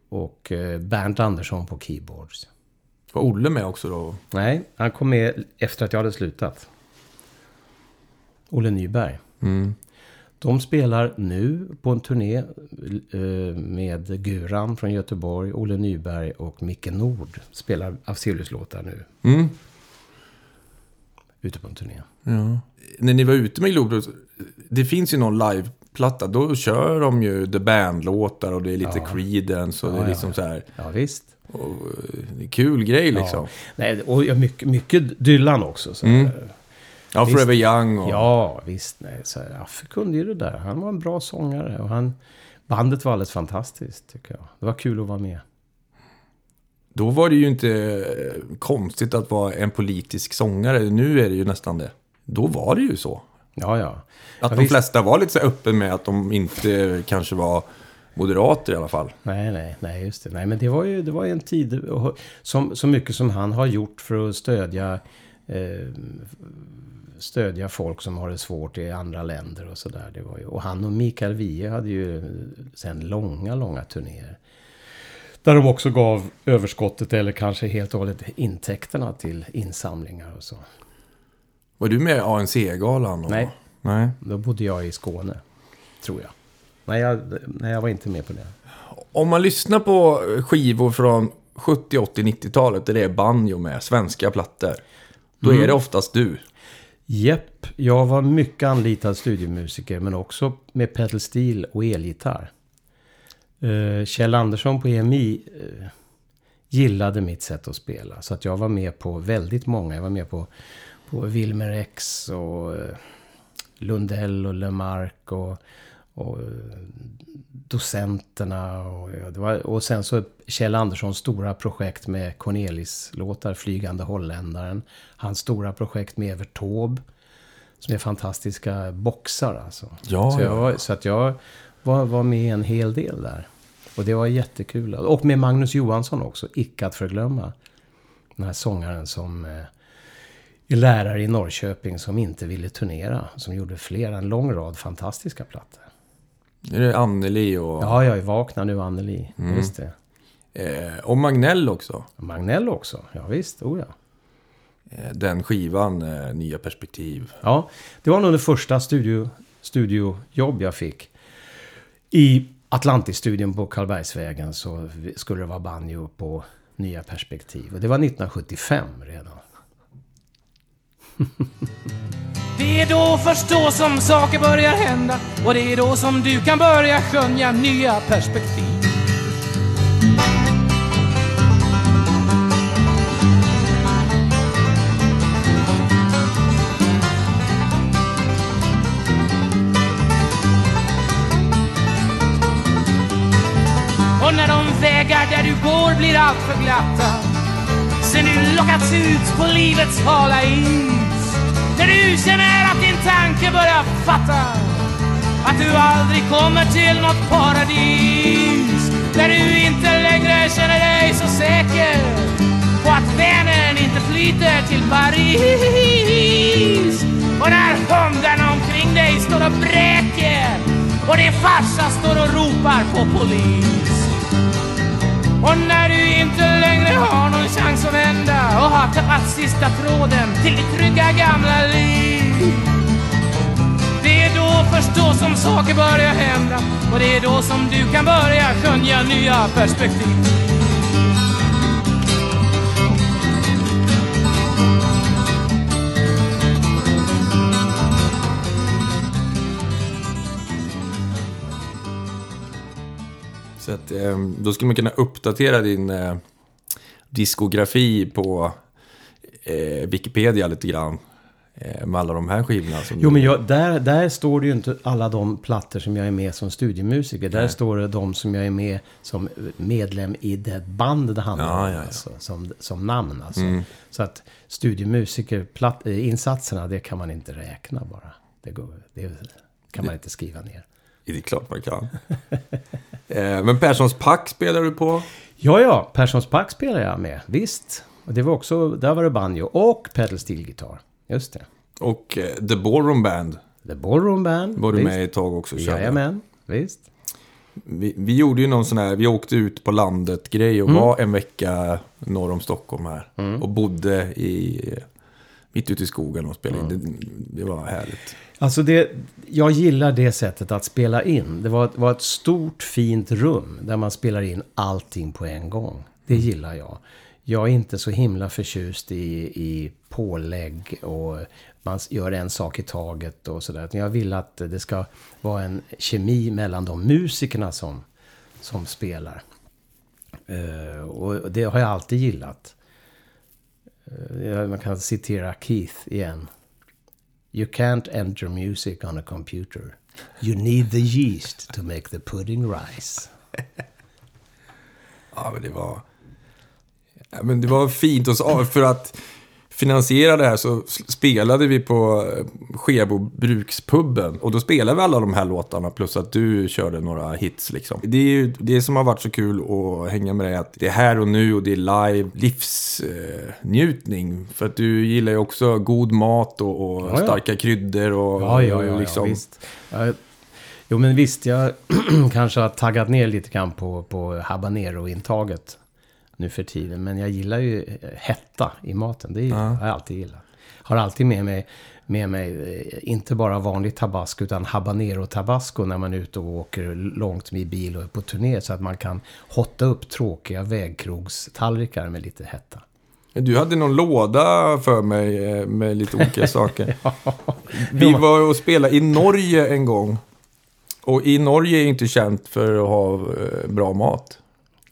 Och eh, Bernt Andersson på keyboards. Var Olle med också då? Nej, han kom med efter att jag hade slutat. Olle Nyberg. Mm. De spelar nu på en turné eh, med Guran från Göteborg, Olle Nyberg och Micke Nord. Spelar Afzelius-låtar nu, Mm. ute på en turné. Ja. När ni var ute med Globetrotter, det finns ju någon liveplatta, då kör de ju The Band-låtar och det är lite Ja. Creedence och Ja, det är ja. liksom så här... Ja, visst. Och, eh, kul grej liksom. Ja. Nej, och ja, mycket, mycket Dylan också. Så Mm. Ja, Visst. Forever Young och... Ja, visst. Nej, så här, Affe kunde ju det där. Han var en bra sångare. Och han, bandet var alldeles fantastiskt, tycker jag. Det var kul att vara med. Då var det ju inte eh, konstigt att vara en politisk sångare. Nu är det ju nästan det. Då var det ju så. Ja, ja. Att Ja, de visst. flesta var lite så öppen med att de inte kanske var moderater i alla fall. Nej, nej, nej, just det. Nej, men det var ju, det var ju en tid, som, så mycket som han har gjort för att stödja, eh, stödja folk som har det svårt i andra länder och sådär. Och han och Mikael Wiehe hade ju sen långa, långa turnéer. Där de också gav överskottet eller kanske helt och hållet intäkterna till insamlingar och så. Var du med i ANC-galan? och- Nej. Nej. Då bodde jag i Skåne, tror jag. Nej, jag, nej, jag var inte med på det. Om man lyssnar på skivor från 70, 80, 90-talet där det är banjo med, svenska plattor. Då Mm. är det oftast du. Jepp, jag var mycket anlitad studiomusiker men också med pedal steel och elgitarr. Eh, Kjell Andersson på EMI eh, gillade mitt sätt att spela. Så att jag var med på väldigt många. Jag var med på, på Wilmer X och eh, Lundell och Lemark och, och eh, Docenterna. Och, var, och sen så Kjell Anderssons stora projekt med Cornelis-låtar, Flygande Holländaren. Hans stora projekt med Evert Taube. Som är fantastiska boxar alltså. Ja, så, jag ja. var, så att jag var, var med en hel del där. Och det var jättekul. Och med Magnus Johansson också, icke att förglömma. Den här sångaren som eh, lärare i Norrköping som inte ville turnera. Som gjorde flera, en lång rad fantastiska plattor. Är det Anneli och, Ja, jag är vakna nu Anneli. Just det. eh, och Magnell också. Magnell också. Ja, visst, oh ja. Eh, den skivan, eh, Nya Perspektiv. Ja, det var nog det första studio, studiojobb jag fick. I Atlantis-studion på Karlbergsvägen så skulle det vara banjo på Nya Perspektiv. Och det var 1975 redan. Det är då först då som saker börjar hända. Och det är då som du kan börja skönja nya perspektiv. Och när de vägar där du går blir allt för glatta. Sen du lockats ut på livets hala is. När du känner att din tanke börjar fatta Att du aldrig kommer till något paradis. När du inte längre känner dig så säker På att Vänern inte flyter till Paris. Och när hundarna omkring dig står och bräker Och din farsa står och ropar på polis och när du inte längre har någon chans att vända och har tappat sista tråden till ditt trygga gamla liv. Det är då först då som saker börjar hända och det är då som du kan börja skönja nya perspektiv. Att, eh, då skulle man kunna uppdatera din eh, diskografi på eh, Wikipedia lite grann. Med alla de här skivorna. Som Jo, men jag, där, där står det ju inte alla de plattor som jag är med som studiemusiker. Där står det de som jag är med som medlem i det band det handlar om. ja, ja. Alltså, som, som namn alltså. Mm. Så att studiemusiker, platt, eh, insatserna, det kan man inte räkna bara. Det, går, det kan man inte skriva ner. Det är klart man kan. eh, men Perssons Pack spelar du på. Ja, ja, Perssons Pack spelar jag med. Visst. Och det var också, där var det banjo och pedal steel gitarr. Just det. Och eh, The Ballroom Band The Ballroom Band. var du visst. med ett tag också. Jajamän, visst. Vi, vi gjorde ju någon sån här, vi åkte ut på landet-grej och var en vecka norr om Stockholm här. Och bodde i, mitt ute i skogen och spelade in. Det, det var härligt. Alltså det, jag gillar det sättet att spela in. Det var, ett- var ett stort fint rum där man spelar in allting på en gång. Det gillar jag. Jag är inte så himla förtjust i, i pålägg och man gör en sak i taget och sådär. Jag vill att det ska vara en kemi mellan de musikerna som, som spelar. Eh, och det har jag alltid gillat. Eh, man kan citera Keith igen. You can't enter music on a computer. You need the yeast to make the pudding rise. Ja, men det var... Ja, men det var fint och så, för att finansiera det här så spelade vi på eh, Skebo brukspubben. Och då spelade vi alla de här låtarna plus att du körde några hits liksom. Det är ju det som har varit så kul att hänga med dig att det är här och nu och det är live livsnjutning. Eh, för att du gillar ju också god mat och, och Ja, ja. starka kryddor och Ja, ja, ja, liksom... ja visst. Jo, men visst, jag kanske har taggat ner lite grann på, på habanero-intaget nu för tiden. Men jag gillar ju eh, hetta i maten. Det har jag alltid gillat. Har alltid med mig, med mig eh, inte bara vanlig tabasco utan habanero tabasco när man är ute och åker långt med bil och är på turné. Så att man kan hotta upp tråkiga vägkrogstallrikar med lite hetta. Du hade någon låda för mig eh, med lite olika saker. Vi var och spelade i Norge en gång. Och i Norge är inte känt för att ha bra mat.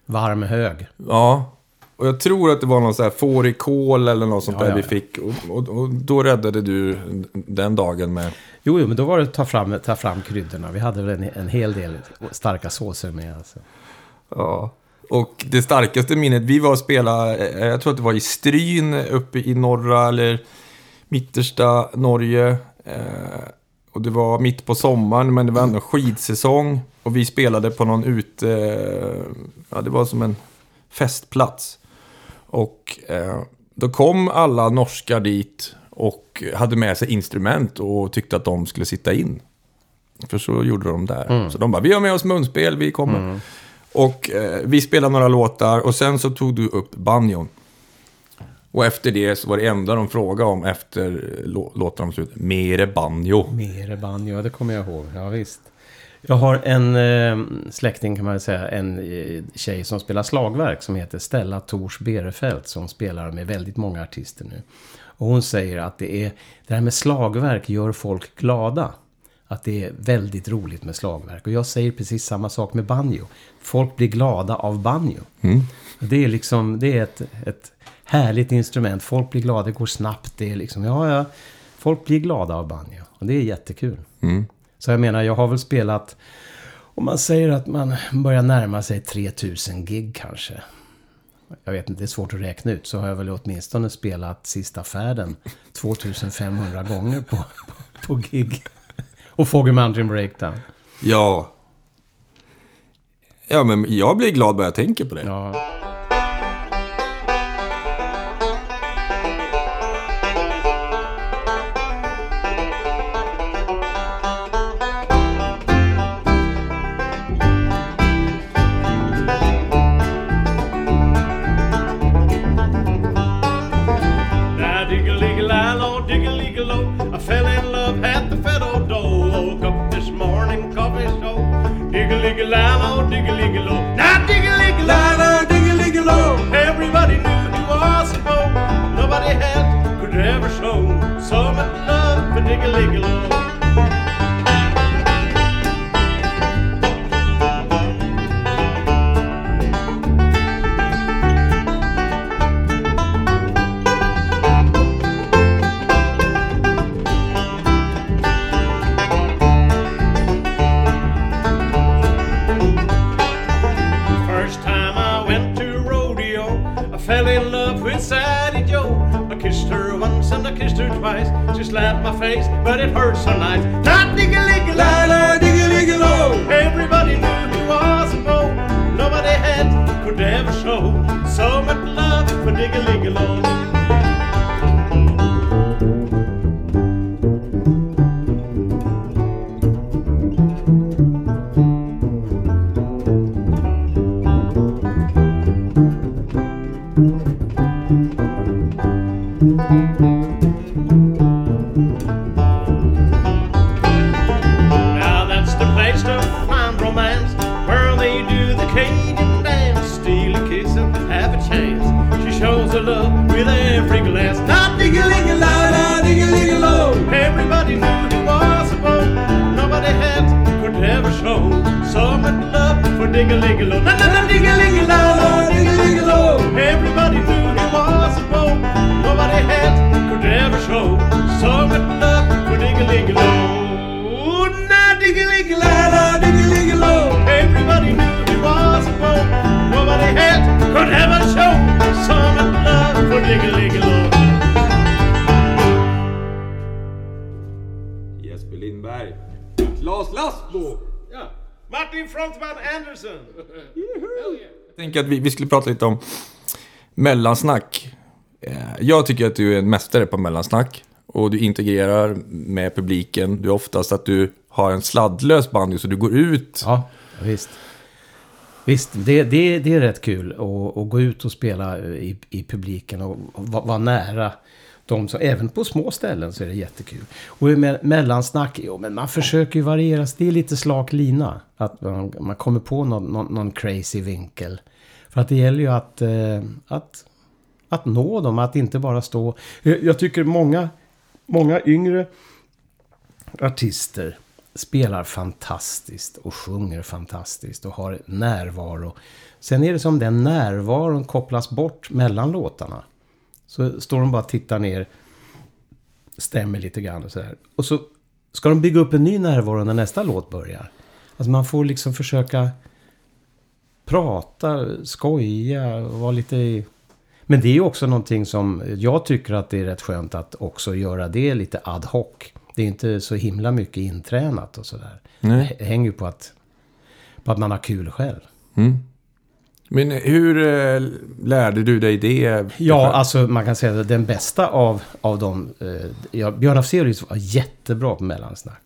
Varm hög. Ja. Och jag tror att det var någon sån här fårikål eller något sånt Ja, där ja, vi ja. fick. Och, och, och då räddade du den dagen med... Jo, jo, men då var det att ta fram, ta fram kryddorna. Vi hade väl en, en hel del starka såser med. Alltså. Ja. Och det starkaste minnet, vi var och spelade, eh, jag tror att det var i Stryn uppe i norra eller mittersta Norge. Eh, och det var mitt på sommaren, men det var ändå skidsäsong. Och vi spelade på någon ute, ja det var som en festplats. Och eh, då kom alla norskar dit och hade med sig instrument och tyckte att de skulle sitta in. För så gjorde de där. Så de bara, vi har med oss munspel, vi kommer. Och eh, vi spelade några låtar och sen så tog du upp banjon. Och efter det så var det enda de frågade om efter eh, lå- låtarna slut, mere banjo. Mere banjo, det kommer jag ihåg. Ja, visst. Jag har en eh, släkting kan man säga, en eh, tjej som spelar slagverk som heter Stella Tors Berefelt som spelar med väldigt många artister nu. Och hon säger att det är det här med slagverk gör folk glada. Att det är väldigt roligt med slagverk. Och jag säger precis samma sak med banjo. Folk blir glada av banjo. Det är liksom, det är ett, ett härligt instrument. Folk blir glada, det går snabbt. Det är liksom, ja, ja. Folk blir glada av banjo. Och det är jättekul. Så jag menar, jag har väl spelat... Om man säger att man börjar närma sig 3000 gig kanske. Jag vet inte, det är svårt att räkna ut. Så har jag väl åtminstone spelat Sista färden 2500 gånger på, på, på gig. Och Foggy Mountain Breakdown. Ja. Ja, men jag blir glad bara jag tänker på det. Ja. alegre slapped my face, but it hurt so nice. Not digga ligga la la digga ligga low. Everybody knew he was a beau. Nobody had could ever show so much love for digga ligga low. Tycker att vi, vi skulle prata lite om mellansnack. Eh, jag tycker att du är en mästare på mellansnack. Och du integrerar med publiken. Du är oftast att du har en sladdlös bandy så du går ut. Ja, visst. Visst, det, det, det är rätt kul att, att gå ut och spela i, i publiken och vara vara nära. De som, även på små ställen så är det jättekul. Och med, mellansnack, jo men man försöker ju variera. Det är lite slak lina. Att man, man kommer på någon, någon, någon crazy vinkel. För att det gäller ju att, eh, att, att nå dem, att inte bara stå... Jag, jag tycker många, många yngre artister spelar fantastiskt och sjunger fantastiskt och har närvaro. Sen är det som den närvaron kopplas bort mellan låtarna. Så står de bara och tittar ner, stämmer lite grann och sådär. Och så ska de bygga upp en ny närvaro när nästa låt börjar. Alltså man får liksom försöka prata, skoja, vara lite... i- Men det är ju också någonting som jag tycker att det är rätt skönt att också göra det lite ad hoc. Det är inte så himla mycket intränat och sådär. Det hänger ju på att, på att man har kul själv. Mm. Men hur eh, lärde du dig det? Ja, alltså man kan säga att den bästa av, av dem... Eh, ja, Björn Afzelius var jättebra på mellansnack.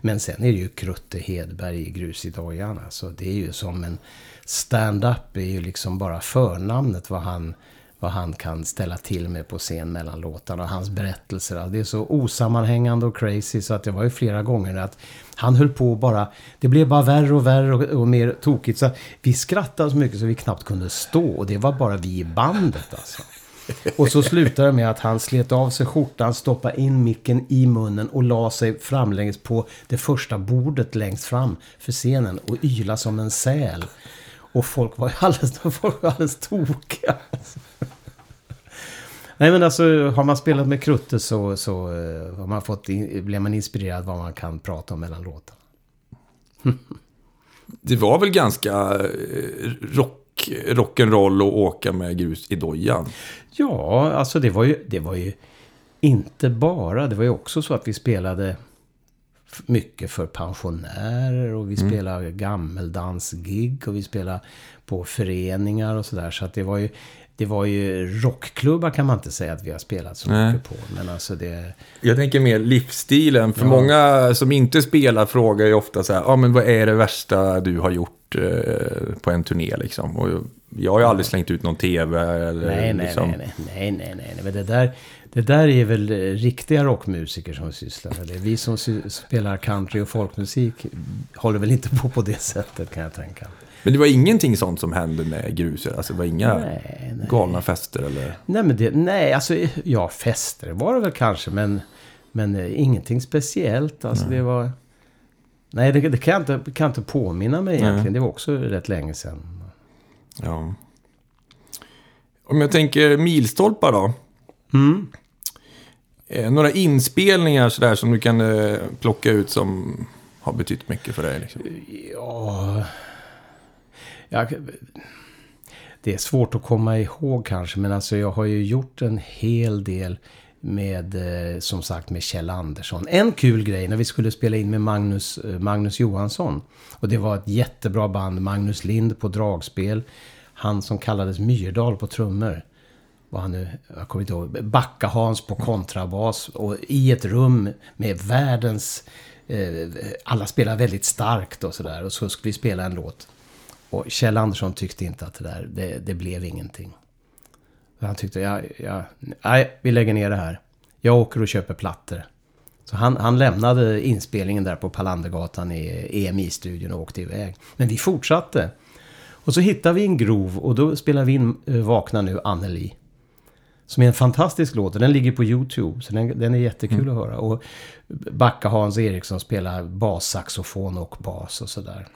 Men sen är det ju Krutte Hedberg i Grus i dojan. Alltså, det är ju som en stand-up är ju liksom bara förnamnet vad han, vad han kan ställa till med på scen mellan låtarna. Och hans berättelser. Alltså, det är så osammanhängande och crazy så att det var ju flera gånger att han höll på bara... Det blev bara värre och värre och, och mer tokigt. Så vi skrattade så mycket så vi knappt kunde stå. Och det var bara vi i bandet alltså. Och så slutade det med att han slet av sig skjortan, stoppade in micken i munnen och la sig framlänges på det första bordet längst fram för scenen och yla som en säl. Och folk var ju alldeles, folk var alldeles tokiga. Nej men alltså har man spelat med Krutte så, så eh, har man fått in, blir man inspirerad vad man kan prata om mellan låtarna. Det var väl ganska eh, rock, rock'n'roll att åka med grus i dojan? Ja, alltså det var ju, det var ju inte bara. Det var ju också så att vi spelade mycket för pensionärer och vi spelade gammeldansgig och vi spelade på föreningar och sådär. Så att det var ju, det var ju rockklubbar kan man inte säga att vi har spelat så Nej. mycket på. Men alltså det... Jag tänker mer livsstilen. För Ja. många som inte spelar frågar ju ofta så här, ja ah, men vad är det värsta du har gjort eh, på en turné liksom? Och jag har ju aldrig slängt ut någon tv eller Nej, nej, liksom. nej, nej, nej, nej, nej, nej. Men det där, det där är väl eh, riktiga rockmusiker som sysslar med det. Vi som spelar country och folkmusik håller väl inte på på det sättet kan jag tänka. Men det var ingenting sånt som hände med gruser? Alltså det var inga Nej, nej. galna fester eller? Nej, men det, nej, alltså ja, fester var det väl kanske, men, men eh, ingenting speciellt. Alltså det var... Nej, det, det kan, jag inte, kan jag inte påminna mig egentligen. Nej. Det var också rätt länge sedan. Ja. Om jag tänker milstolpar då? Mm. Eh, några inspelningar sådär som du kan eh, plocka ut som har betytt mycket för dig? Liksom. Ja... Jag, det är svårt att komma ihåg kanske, men alltså jag har ju gjort en hel del med, eh, som sagt, med Kjell Andersson. En kul grej när vi skulle spela in med Magnus, eh, Magnus Johansson. Och det var ett jättebra band, Magnus Lind på dragspel. Han som kallades Myrdal på trummor. Vad han nu, jag kommer inte ihåg. Backa-Hans på kontrabas. Och i ett rum med världens... Eh, alla spelar väldigt starkt och sådär. Och så skulle vi spela en låt. Och Kjell Andersson tyckte inte att det där, det, det blev ingenting. Han tyckte, ja, ja, nej, vi lägger ner det här. Jag åker och köper plattor. Så han, han lämnade inspelningen där på Palandergatan i EMI-studion och åkte iväg. Men vi fortsatte. Och så hittade vi en grov och då spelade vi in eh, Vakna nu, Anneli. Som är en fantastisk låt och den ligger på YouTube. Så den, den är jättekul att höra. Och Backa Hans Eriksson spelar bassaxofon och bas och sådär.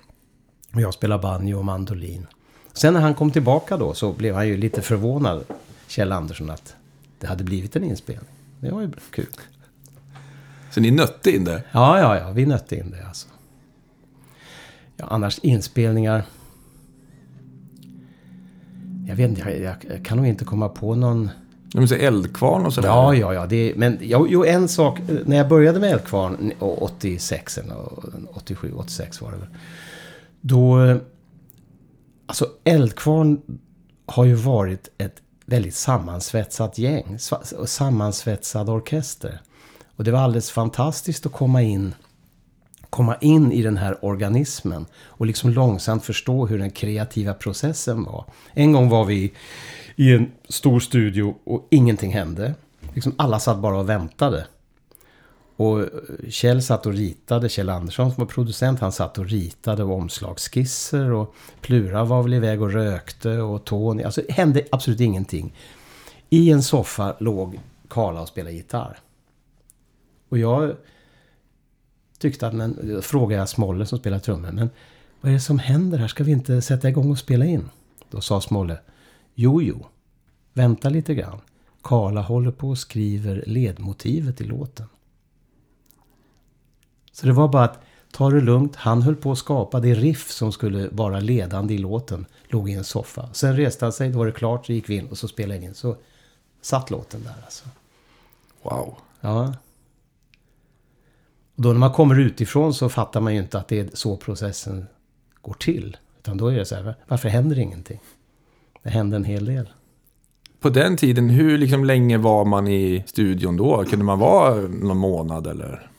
Och jag spelar banjo och mandolin. Sen när han kom tillbaka då så blev han ju lite förvånad, Kjell Andersson, att det hade blivit en inspelning. Det var ju kul. Så ni nötte in det? Ja, ja, ja, vi nötte in det alltså. Ja, annars inspelningar... Jag vet inte, jag, jag kan nog inte komma på någon... De säger eldkvarn och sådär? Ja, ja, ja. Det, men jo, jo, en sak. När jag började med Eldkvarn, 86 eller 87, 86 var det väl. Då... Alltså Eldkvarn har ju varit ett väldigt sammansvetsat gäng. Sammansvetsad orkester. Och det var alldeles fantastiskt att komma in, komma in i den här organismen. Och liksom långsamt förstå hur den kreativa processen var. En gång var vi i en stor studio och ingenting hände. Liksom alla satt bara och väntade. Och eh, Kjell satt och ritade, Kjell Andersson som var producent, han satt och ritade omslagsskisser och Plura var väl iväg och rökte och Tony, alltså det hände absolut ingenting. I en soffa låg Karla och spelade gitarr. Och jag tyckte att, men, då frågade jag Smolle som spelar trummor, men vad är det som händer här? Ska vi inte sätta igång och spela in? Då sa Smolle, jo, jo, vänta lite grann. Karla håller på och skriver ledmotivet i låten. Så det var bara att ta det lugnt. Han höll på att skapa det riff som skulle vara ledande i låten. Låg i en soffa. Sen reste han sig, då var det klart, så gick vi in och så spelade vi in. Så satt låten där alltså. Wow. Ja. Och då när man kommer utifrån så fattar man ju inte att det är så processen går till. Utan då är det så här, varför händer ingenting? Det hände en hel del. På den tiden, hur liksom länge var man i studion då? Kunde man vara någon månad eller?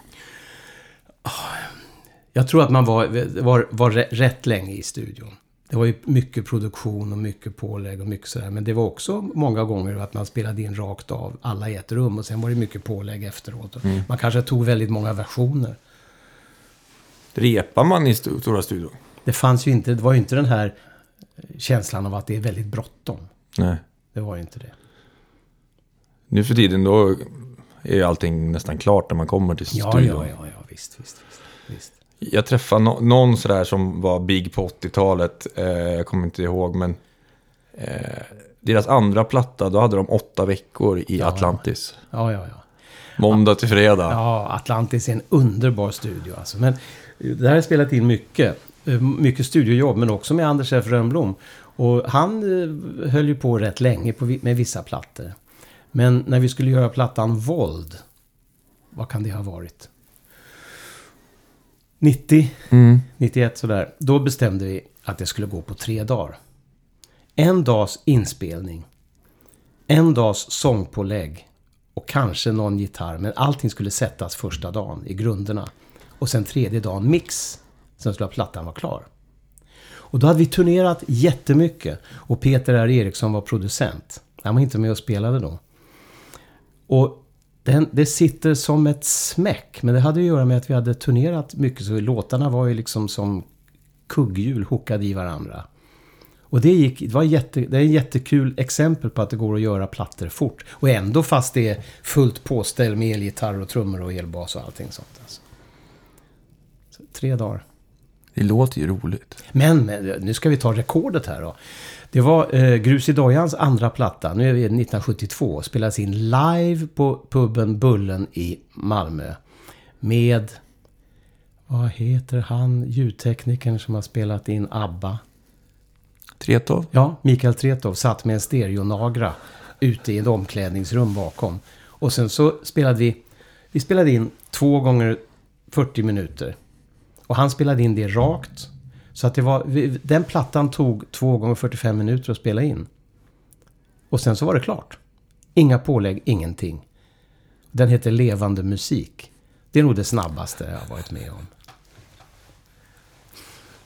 Jag tror att man var, var, var rä- rätt länge i studion. Det var ju mycket produktion och mycket pålägg och mycket sådär. Men det var också många gånger att man spelade in rakt av, alla i ett rum. Och sen var det mycket pålägg efteråt. Och Man kanske tog väldigt många versioner. Repar man i st- stora studion? Det fanns ju inte, det var ju inte den här känslan av att det är väldigt bråttom. Nej. Det var ju inte det. Nu för tiden då är ju allting nästan klart när man kommer till Ja, studion. ja, ja, ja, visst, visst, visst. visst. Jag träffade no- någon sådär som var big på 80-talet. Eh, jag kommer inte ihåg, men... Eh, deras andra platta, då hade de åtta veckor i Ja. Atlantis. Ja, ja, ja. Måndag till fredag. Ja, Atlantis är en underbar studio alltså. Men det här har spelat in mycket. Eh, Mycket studiojobb, men också med Anders F. Rönnblom. Och han eh, höll ju på rätt länge på, med vissa plattor. Men när vi skulle göra plattan Våld, vad kan det ha varit? 90, Mm. 91 sådär. Då bestämde vi att det skulle gå på tre dagar. En dags inspelning. En dags sångpålägg. Och kanske någon gitarr. Men allting skulle sättas första dagen i grunderna. Och sen tredje dagen mix. Sen skulle plattan vara klar. Och då hade vi turnerat jättemycket. Och Peter R. Eriksson var producent. Han var inte med och spelade då. Och den, det sitter som ett smäck. Men det hade att göra med att vi hade turnerat mycket. Så låtarna var ju liksom som kugghjul hookade i varandra. Och det, gick, det, var jätte, det är ett jättekul exempel på att det går att göra plattor fort. Och ändå fast det är fullt påställ med elgitarr och trummor och elbas och allting sånt. Alltså. Så, tre dagar. Det låter ju roligt. Men, men nu ska vi ta rekordet här då. Det var eh, Grus i Dojans andra platta. Nu är vi 1972. Spelas in live på puben Bullen i Malmö. Med... Vad heter han? Ljudteknikern som har spelat in ABBA. Tretow? Ja, Mikael Tretow satt med en stereonagra ute i ett omklädningsrum bakom. Och sen så spelade vi, vi spelade in två gånger 40 minuter. Och han spelade in det rakt. Så att det var, den plattan tog två gånger 45 minuter att spela in. Och sen så var det klart. Inga pålägg, ingenting. Den heter Levande musik. Det är nog det snabbaste jag har varit med om.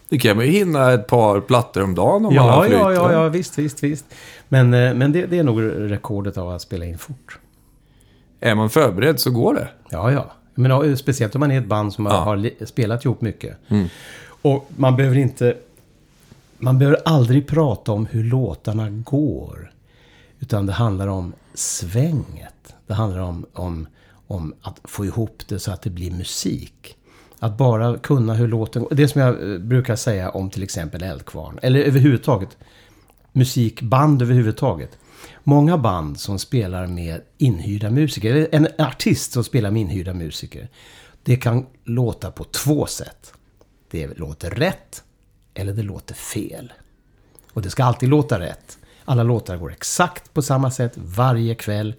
Det kan man ju hinna ett par plattor om dagen om man har Ja, flyt. ja, ja, ja, visst, visst, visst. Men, eh, men det, det är nog rekordet av att spela in fort. Är man förberedd så går det. Ja, ja. Men speciellt om man är ett band som Ja. har spelat ihop mycket. Och man behöver inte... Man behöver aldrig prata om hur låtarna går. Utan det handlar om svänget. Det handlar om, om, om att få ihop det så att det blir musik. Att bara kunna hur låten går. Det som jag eh, brukar säga om till exempel Eldkvarn. Eller överhuvudtaget musikband överhuvudtaget. Många band som spelar med inhyrda musiker, eller en artist som spelar med inhyrda musiker. Det kan låta på två sätt. Det låter rätt eller det låter fel. Och det ska alltid låta rätt. Alla låtar går exakt på samma sätt varje kväll.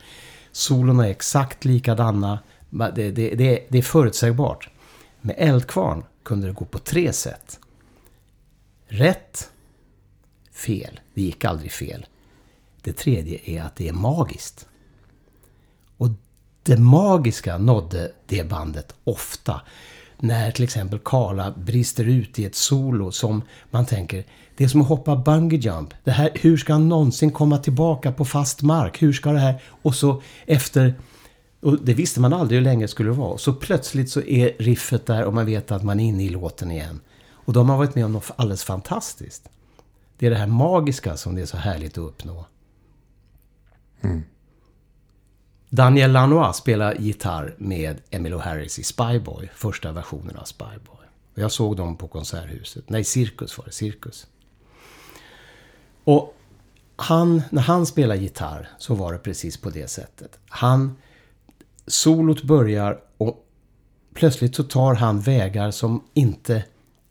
Solorna är exakt likadana. Det, det, det, det är förutsägbart. Med Eldkvarn kunde det gå på tre sätt. Rätt, fel. Det gick aldrig fel. Det tredje är att det är magiskt. Och det magiska nådde det bandet ofta. När till exempel Karla brister ut i ett solo som man tänker, det är som att hoppa bungee jump. Det här, hur ska han någonsin komma tillbaka på fast mark? Hur ska det här... Och så efter... Och det visste man aldrig hur länge det skulle vara. Så plötsligt så är riffet där och man vet att man är inne i låten igen. Och då har man varit med om något alldeles fantastiskt. Det är det här magiska som det är så härligt att uppnå. Daniel Lanois spelar gitarr med Emmylou Harris i Spyboy, första versionen av Spyboy. Jag såg dem på Konserthuset. Nej, Cirkus var det. Cirkus. Och han, när han spelar gitarr så var det precis på det sättet. Han, solot börjar och plötsligt så tar han vägar som inte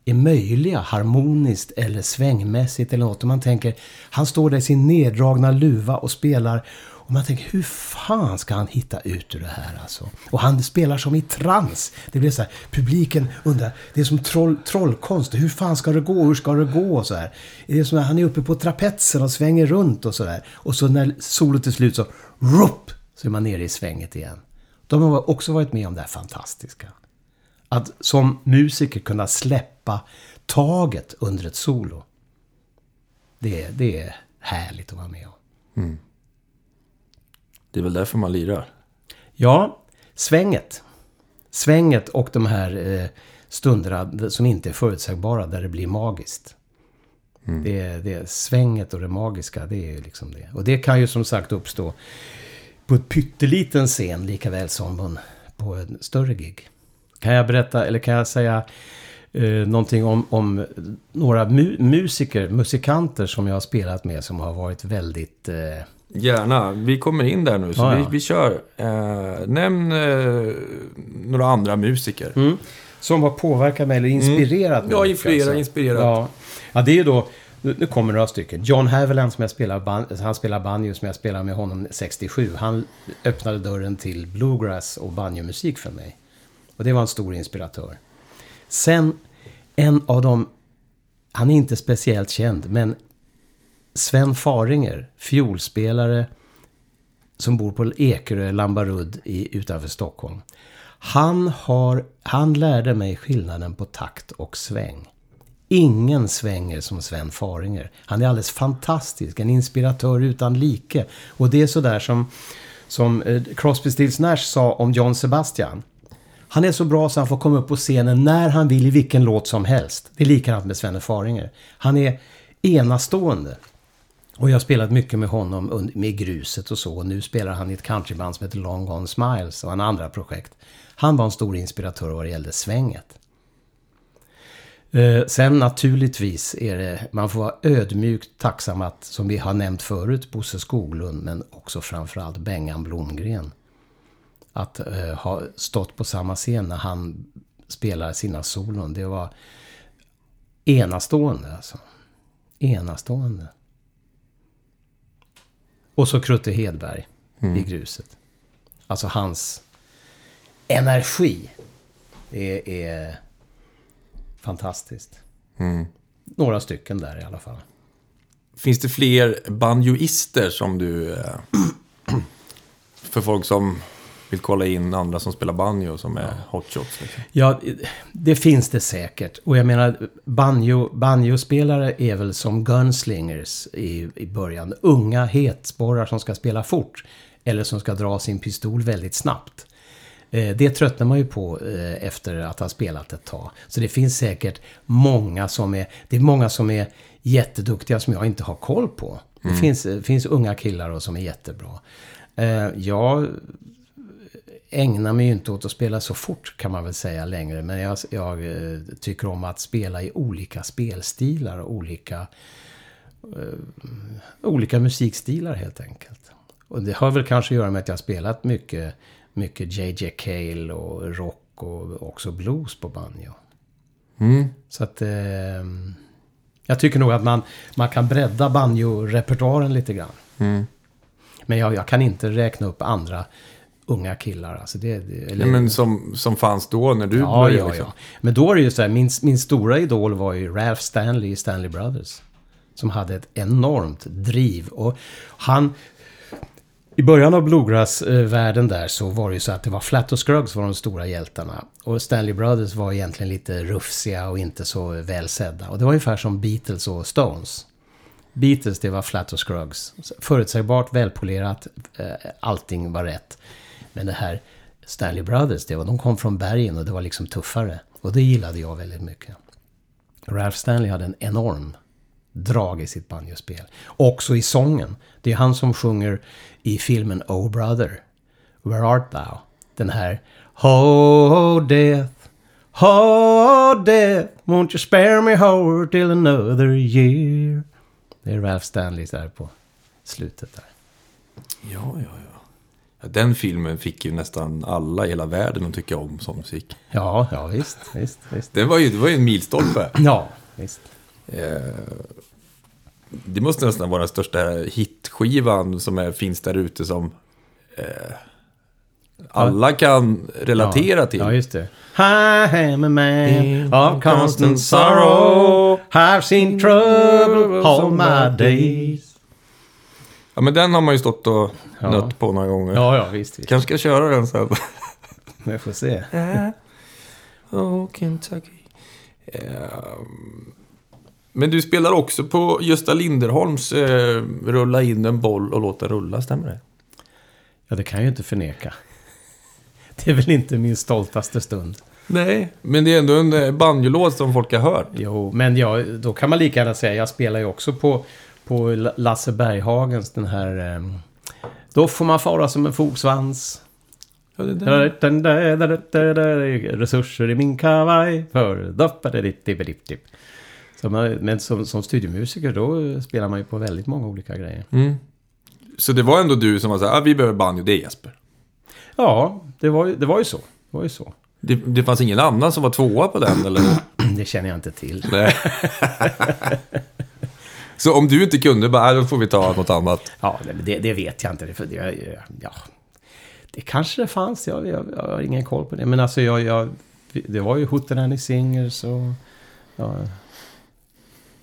är möjliga harmoniskt eller svängmässigt eller något. Och man tänker, han står där i sin neddragna luva och spelar och man tänker, hur fan ska han hitta ut ur det här alltså? Och han spelar som i trans. Det blir så här, publiken undrar, det är som troll, trollkonst. Hur fan ska det gå? Hur ska det gå? Och så här. Det är som att han är uppe på trapetsen och svänger runt och så där. Och så när solot är slut så, RUPP! så är man nere i svänget igen. De har också varit med om det här fantastiska. Att som musiker kunna släppa taget under ett solo. Det, är- det är härligt att vara med om. Det är väl därför man lirar. Ja, svänget. Svänget och de här eh, stunderna som inte är förutsägbara, där det blir magiskt. Det, är, det är svänget och det magiska, det är ju liksom det. Och det kan ju som sagt uppstå på ett pytteliten scen lika väl som på en större gig. Kan jag berätta, eller kan jag säga eh, någonting om, om några mu musiker, musikanter som jag har spelat med som har varit väldigt... Eh, Gärna. Vi kommer in där nu, så Ja, ja. Vi, vi kör. Eh, nämn eh, några andra musiker. Som har påverkat mig eller inspirerat mig. Ja, mycket, influera, inspirerat. Ja. ja, det är ju då... Nu kommer några stycken. John Haviland som jag spelar, han spelar banjo som jag spelar med honom 67. Han öppnade dörren till bluegrass och banjomusik för mig. Och det var en stor inspiratör. Sen, en av dem... Han är inte speciellt känd, men Sven Faringer, fiolspelare som bor på Ekerö, Lambarud i, utanför Stockholm. Han, har, han lärde mig skillnaden på takt och sväng. Ingen svänger som Sven Faringer. Han är alldeles fantastisk, en inspiratör utan like. Och det är sådär som, som eh, Crosby, Stills Nash sa om John Sebastian. Han är så bra så han får komma upp på scenen när han vill i vilken låt som helst. Det är likadant med Svenne Faringer. Han är enastående. Och jag har spelat mycket med honom med gruset och så. Och nu spelar han i ett countryband som heter Long Gone Smiles och en andra projekt. Han var en stor inspiratör vad det gällde svänget. Eh, sen naturligtvis är det, man får vara ödmjukt tacksam att, som vi har nämnt förut, Bosse Skoglund, men också framförallt Bengan Blomgren. Att eh, ha stått på samma scen när han spelar sina solon, det var enastående alltså. Enastående. Och så Krutte Hedberg i gruset. Alltså hans energi. Det är fantastiskt. Några stycken där i alla fall. Finns det fler banjoister som du... eh, För folk som vill kolla in andra som spelar banjo som är hotshots. Liksom. Ja, det finns det säkert. Och jag menar, banjo, banjospelare är väl som gunslingers i, i början. Unga hetsporrar som ska spela fort. Eller som ska dra sin pistol väldigt snabbt. Eh, Det tröttnar man ju på eh, efter att ha spelat ett tag. Så det finns säkert många som är... Det är många som är jätteduktiga som jag inte har koll på. Det finns, det finns unga killar och som är jättebra. Eh, Jag ägnar mig ju inte åt att spela så fort kan man väl säga längre. Men jag, jag eh, tycker om att spela i olika spelstilar och olika, eh, olika musikstilar helt enkelt. Och det har väl kanske att göra med att jag har spelat mycket, mycket JJ Cale och rock och också blues på banjo. Så att... Eh, jag tycker nog att man, man kan bredda banjo-repertoaren lite grann. Men jag, jag kan inte räkna upp andra unga killar. Alltså det, eller, Nej, men som, som fanns då när du ja, började. ja, liksom. ja. Men då är det ju så här, min, min stora idol var ju Ralph Stanley i Stanley Brothers. Som hade ett enormt driv. Och han... I början av bluegrass-världen där så var det ju så att det var Flat och Scruggs var de stora hjältarna. Och Stanley Brothers var egentligen lite rufsiga och inte så välsedda. Och det var ungefär som Beatles och Stones. Beatles, det var Flat och Scruggs. Förutsägbart, välpolerat, eh, allting var rätt. Men det här Stanley Brothers, det var, de kom från bergen och det var liksom tuffare. Och det gillade jag väldigt mycket. Ralph Stanley hade en enorm drag i sitt banjospel. Också i sången. Det är han som sjunger i filmen Oh Brother. Where art thou? Den här Oh death, oh death, won't you spare me Hour till another year? Det är Ralph Stanley där på slutet där. Ja, ja, ja. Den filmen fick ju nästan alla i hela världen att tycka om som musik. Ja, ja visst, visst, visst. Det var ju, det var ju en milstolpe. Ja, visst. Eh, det måste nästan vara den största hitskivan som är, finns där ute som eh, alla kan relatera ja. till. Ja, just det. I am a man of constant sorrow I've seen trouble all my days Ja, men den har man ju stått och Ja. nött på några gånger. Ja, ja, visst. visst. Kanske ska köra den sen. Vi får se. Oh, Kentucky. Ehm, men du spelar också på Gösta Linderholms eh, Rulla in en boll och låta rulla, stämmer det? Ja, det kan jag ju inte förneka. Det är väl inte min stoltaste stund. Nej, men det är ändå en eh, banjolåt som folk har hört. Jo, men ja, då kan man lika gärna säga, jag spelar ju också på, på La- Lasse Berghagens den här... ehm, Då får man fara som en fogsvans. Resurser i min kavaj för... doppadidiptibidiptip. Så man, men som, som studiomusiker då spelar man ju på väldigt många olika grejer. Mm. Så det var ändå du som var så här, ah, vi behöver banjo, det är Jesper. Ja, det var, det var ju så. Det var ju så. Det, det fanns ingen annan som var tvåa på den, eller? Det känner jag inte till. Så om du inte kunde, bara, ah, då får vi ta något annat. Ja, det, det vet jag inte. Det, för det, ja, det kanske det fanns. Jag, jag, jag har ingen koll på det. Men alltså, jag, jag, det var ju Hootenanny Singers och... Ja,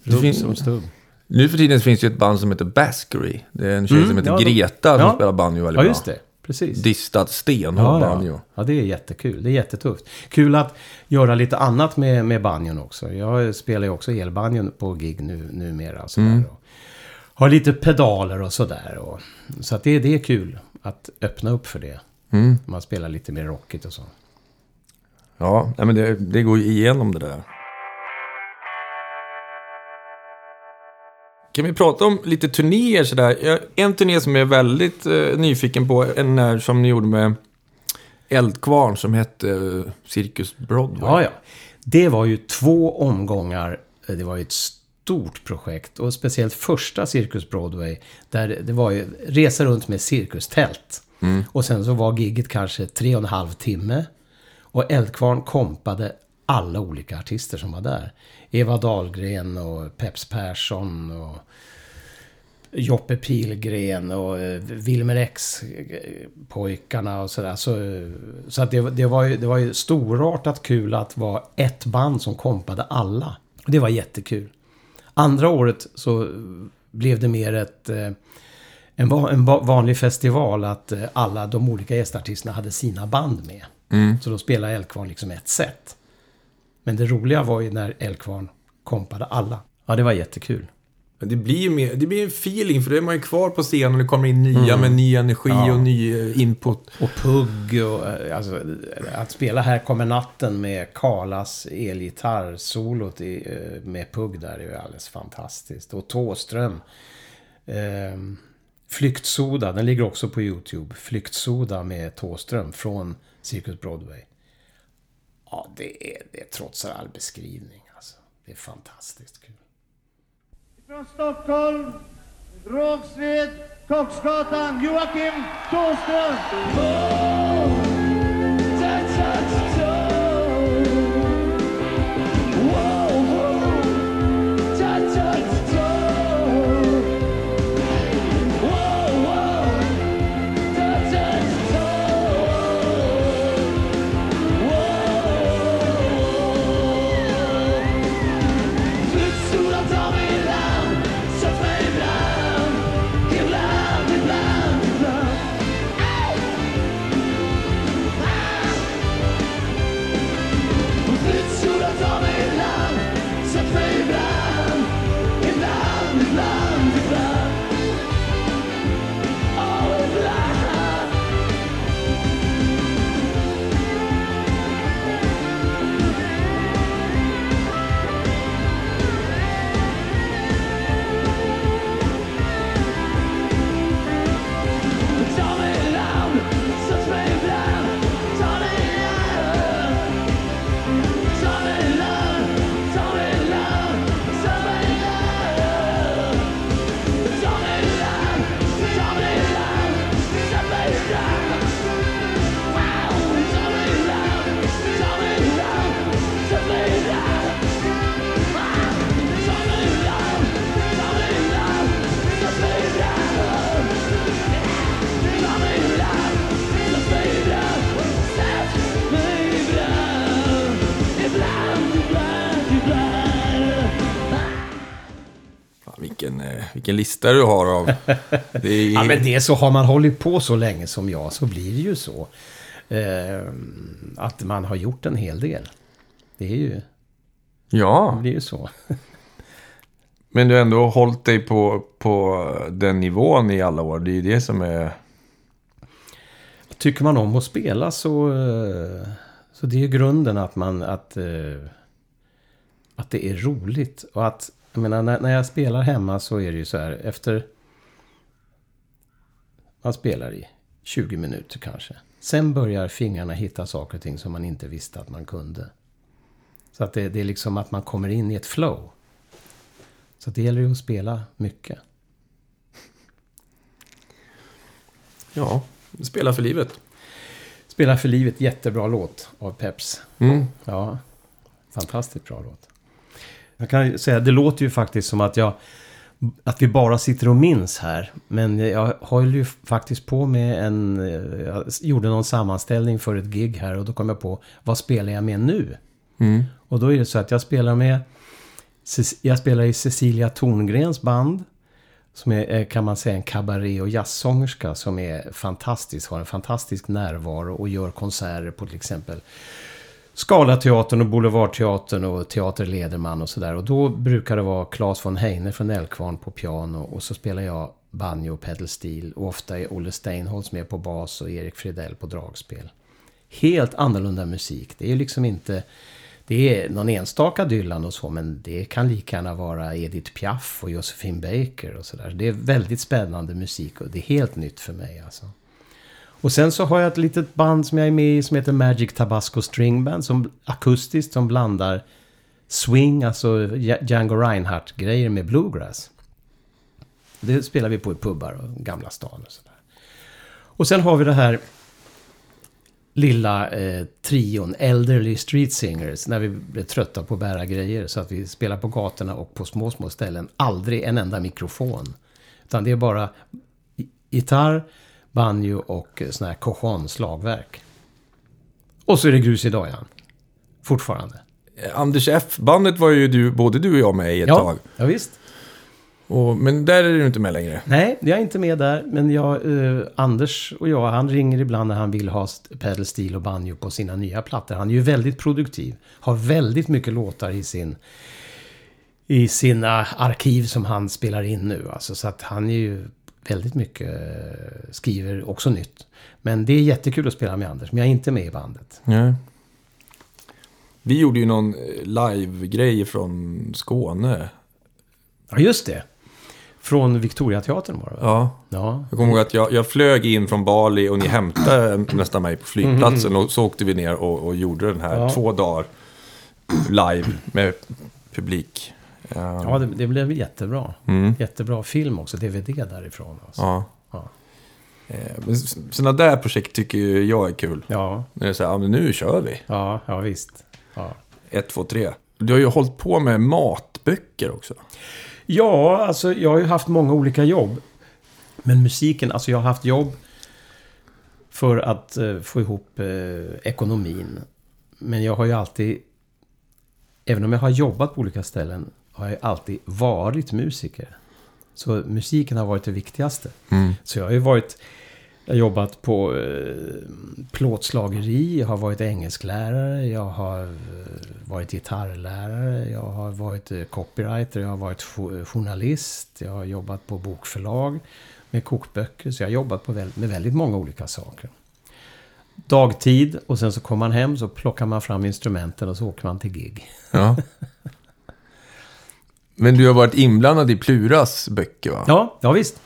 Det Rubb finns- som stubb. Nu för tiden finns det ju ett band som heter Baskery. Det är en tjej Mm, som heter ja, Greta som ja. spelar banjo väldigt Ja, just det. Precis. Distad stenhård banjo. ja. ja, det är jättekul. Det är jättetufft. Kul att göra lite annat med, med banjon också. Jag spelar ju också elbanjon på gig nu, numera. Sådär, Mm. och har lite pedaler och sådär. Och, så att det, det är kul att öppna upp för det. Mm. Man spelar lite mer rockigt och så. Ja, men det, det går ju igenom det där. Kan vi prata om lite turnéer sådär? En turné som jag är väldigt eh, nyfiken på, en är som ni gjorde med Eldkvarn som hette eh, Cirkus Broadway. Ja, ja. Det var ju två omgångar. Det var ju ett stort projekt. Och speciellt första Cirkus Broadway. Där det var ju resa runt med cirkustält. Och sen så var gigget kanske tre och en halv timme. Och Eldkvarn kompade alla olika artister som var där. Eva Dahlgren och Peps Persson och Joppe Pilgren och eh, Wilmer X-pojkarna och sådär. Så, så att det, det, var ju, det var ju storartat kul att vara ett band som kompade alla. Det var jättekul. Andra året så blev det mer ett... eh, En, va- en va- vanlig festival att eh, alla de olika gästartisterna hade sina band med. Så då spelade Eldkvarn liksom ett set. Men det roliga var ju när Eldkvarn kompade alla. Ja, det var jättekul. Men det blir ju mer, det blir en feeling för då är man ju kvar på scenen och det kommer in nya med ny energi och ny eh, input. Och Pugg och eh, alltså, att spela Här kommer natten med Karlas elgitarr-solot eh, med Pugg där är ju alldeles fantastiskt. Och Tåström. Eh, Flyktsoda, den ligger också på YouTube. Flyktsoda med Tåström från Cirkus Broadway. Ja, det är, det trotsar all beskrivning alltså. Det är fantastiskt kul. Från Stockholm, Rågsved, Koksgatan, Joakim Thåström. Fan, vilken, eh, vilken lista du har av... Det är, Ja, men det är så. Har man hållit på så länge som jag så blir det ju så. Eh, att man har gjort en hel del. Det är ju, det ja, blir ju så. men du har ändå hållit dig på, på den nivån i alla år. Det är ju det som är... Tycker man om att spela så... eh, Så det är ju grunden att man... Att, eh, att det är roligt. Och att... Jag menar, när, när jag spelar hemma så är det ju så här efter... Man spelar i 20 minuter kanske. Sen börjar fingrarna hitta saker och ting som man inte visste att man kunde. Så att det, det är liksom att man kommer in i ett flow. Så det gäller ju att spela mycket. Ja, spela för livet. Spela för livet, jättebra låt av Peps. Mm. Ja, fantastiskt bra låt. Jag kan säga, det låter ju faktiskt som att jag... Att vi bara sitter och minns här. Men jag höll ju faktiskt på med en... Jag gjorde någon sammanställning för ett gig här och då kom jag på, vad spelar jag med nu? Mm. Och då är det så att jag spelar med... Jag spelar i Cecilia Torngrens band. Som är, kan man säga, en kabaré och jazzsångerska som är fantastisk. Har en fantastisk närvaro och gör konserter på till exempel Scalateatern och Boulevardteatern och Teater Lederman och sådär. Och då brukar det vara Claes von Heine från Älvkvarn på piano och så spelar jag banjo och pedal steel. Och ofta är Olle Steinholtz med på bas och Erik Fridell på dragspel. Helt annorlunda musik. Det är liksom inte... Det är någon enstaka Dylan och så, men det kan lika gärna vara Edith Piaf och Josephine Baker och sådär. Det är väldigt spännande musik och det är helt nytt för mig alltså. Och sen så har jag ett litet band som jag är med i som heter Magic Tabasco String Band. Som akustiskt som blandar swing, alltså Django Reinhardt-grejer med bluegrass. Det spelar vi på i pubbar och Gamla stan och sådär. Och sen har vi det här lilla eh, trion Elderly Street Singers när vi blev trötta på att bära grejer. Så att vi spelar på gatorna och på små, små ställen. Aldrig en enda mikrofon. Utan det är bara gitarr, banjo och sån här cajon, slagverk. Och så är det grus i dojan. Fortfarande. Eh, Anders F-bandet var ju du, både du och jag med i ett Ja, tag. ja visst. Och, men där är du inte med längre. Nej, jag är inte med där. Men jag, eh, Anders och jag, han ringer ibland när han vill ha pedal steel och banjo på sina nya plattor. Han är ju väldigt produktiv. Har väldigt mycket låtar i sin i sina arkiv som han spelar in nu. Alltså, så att han är ju väldigt mycket, eh, skriver också nytt. Men det är jättekul att spela med Anders, men jag är inte med i bandet. Nej. Vi gjorde ju någon eh, live-grej från Skåne. Ja, just det. Från Victoriateatern var det? Ja. Ja. Jag kommer ihåg att jag, jag flög in från Bali och ni hämtade nästan mig på flygplatsen. Och så åkte vi ner och, och gjorde den här Ja. två dagar live med publik. Ja, det, det blev jättebra. Mm. Jättebra film också, DVD därifrån. Alltså. Ja. Ja. Eh, Sådana där projekt tycker ju jag är kul. Ja, När det är så här, ja men nu kör vi. ja, ja visst. Ja. Ett, två, tre. Du har ju hållit på med matböcker också. ja, alltså jag har ju haft många olika jobb. Men musiken, alltså jag har haft jobb för att eh, få ihop eh, ekonomin. Men jag har ju alltid, även om jag har jobbat på olika ställen, har jag alltid varit musiker. Så musiken har varit det viktigaste. Så jag har ju varit... Jag har jobbat på eh, plåtslageri, jag har varit engelsklärare, jag har eh, varit gitarrlärare, jag har varit eh, copywriter, jag har varit jo- journalist, jag har jobbat på bokförlag med kokböcker. Så jag har jobbat på väl, med väldigt många olika saker. Dagtid och sen så kommer man hem så plockar man fram instrumenten och så åker man till gig. Ja. men du har varit inblandad i Pluras böcker va? Ja, ja visst.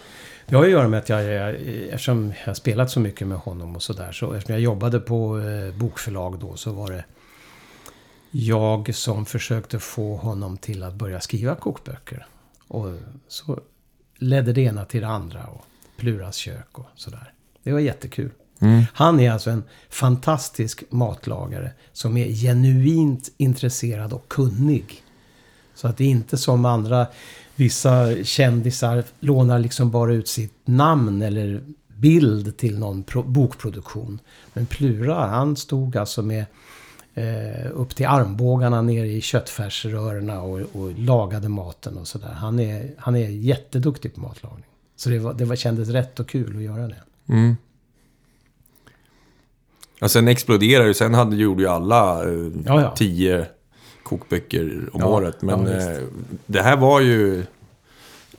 Det har ju att göra med att jag, jag eftersom jag har spelat så mycket med honom och sådär. Så eftersom jag jobbade på eh, bokförlag då så var det jag som försökte få honom till att börja skriva kokböcker. Och så ledde det ena till det andra och Pluras kök och sådär. Det var jättekul. Han är alltså en fantastisk matlagare som är genuint intresserad och kunnig. Så att det är inte som andra, vissa kändisar lånar liksom bara ut sitt namn eller bild till någon pro- bokproduktion. Men Plura, han stod alltså med eh, upp till armbågarna nere i köttfärsrörerna och, och lagade maten och sådär. Han är, han är jätteduktig på matlagning. Så det, var, det var, kändes rätt och kul att göra det. Mm. Ja, sen exploderade det. Sen hade, gjorde ju alla eh, Ja, ja. tio kokböcker om Ja, året. Men ja, eh, det här var ju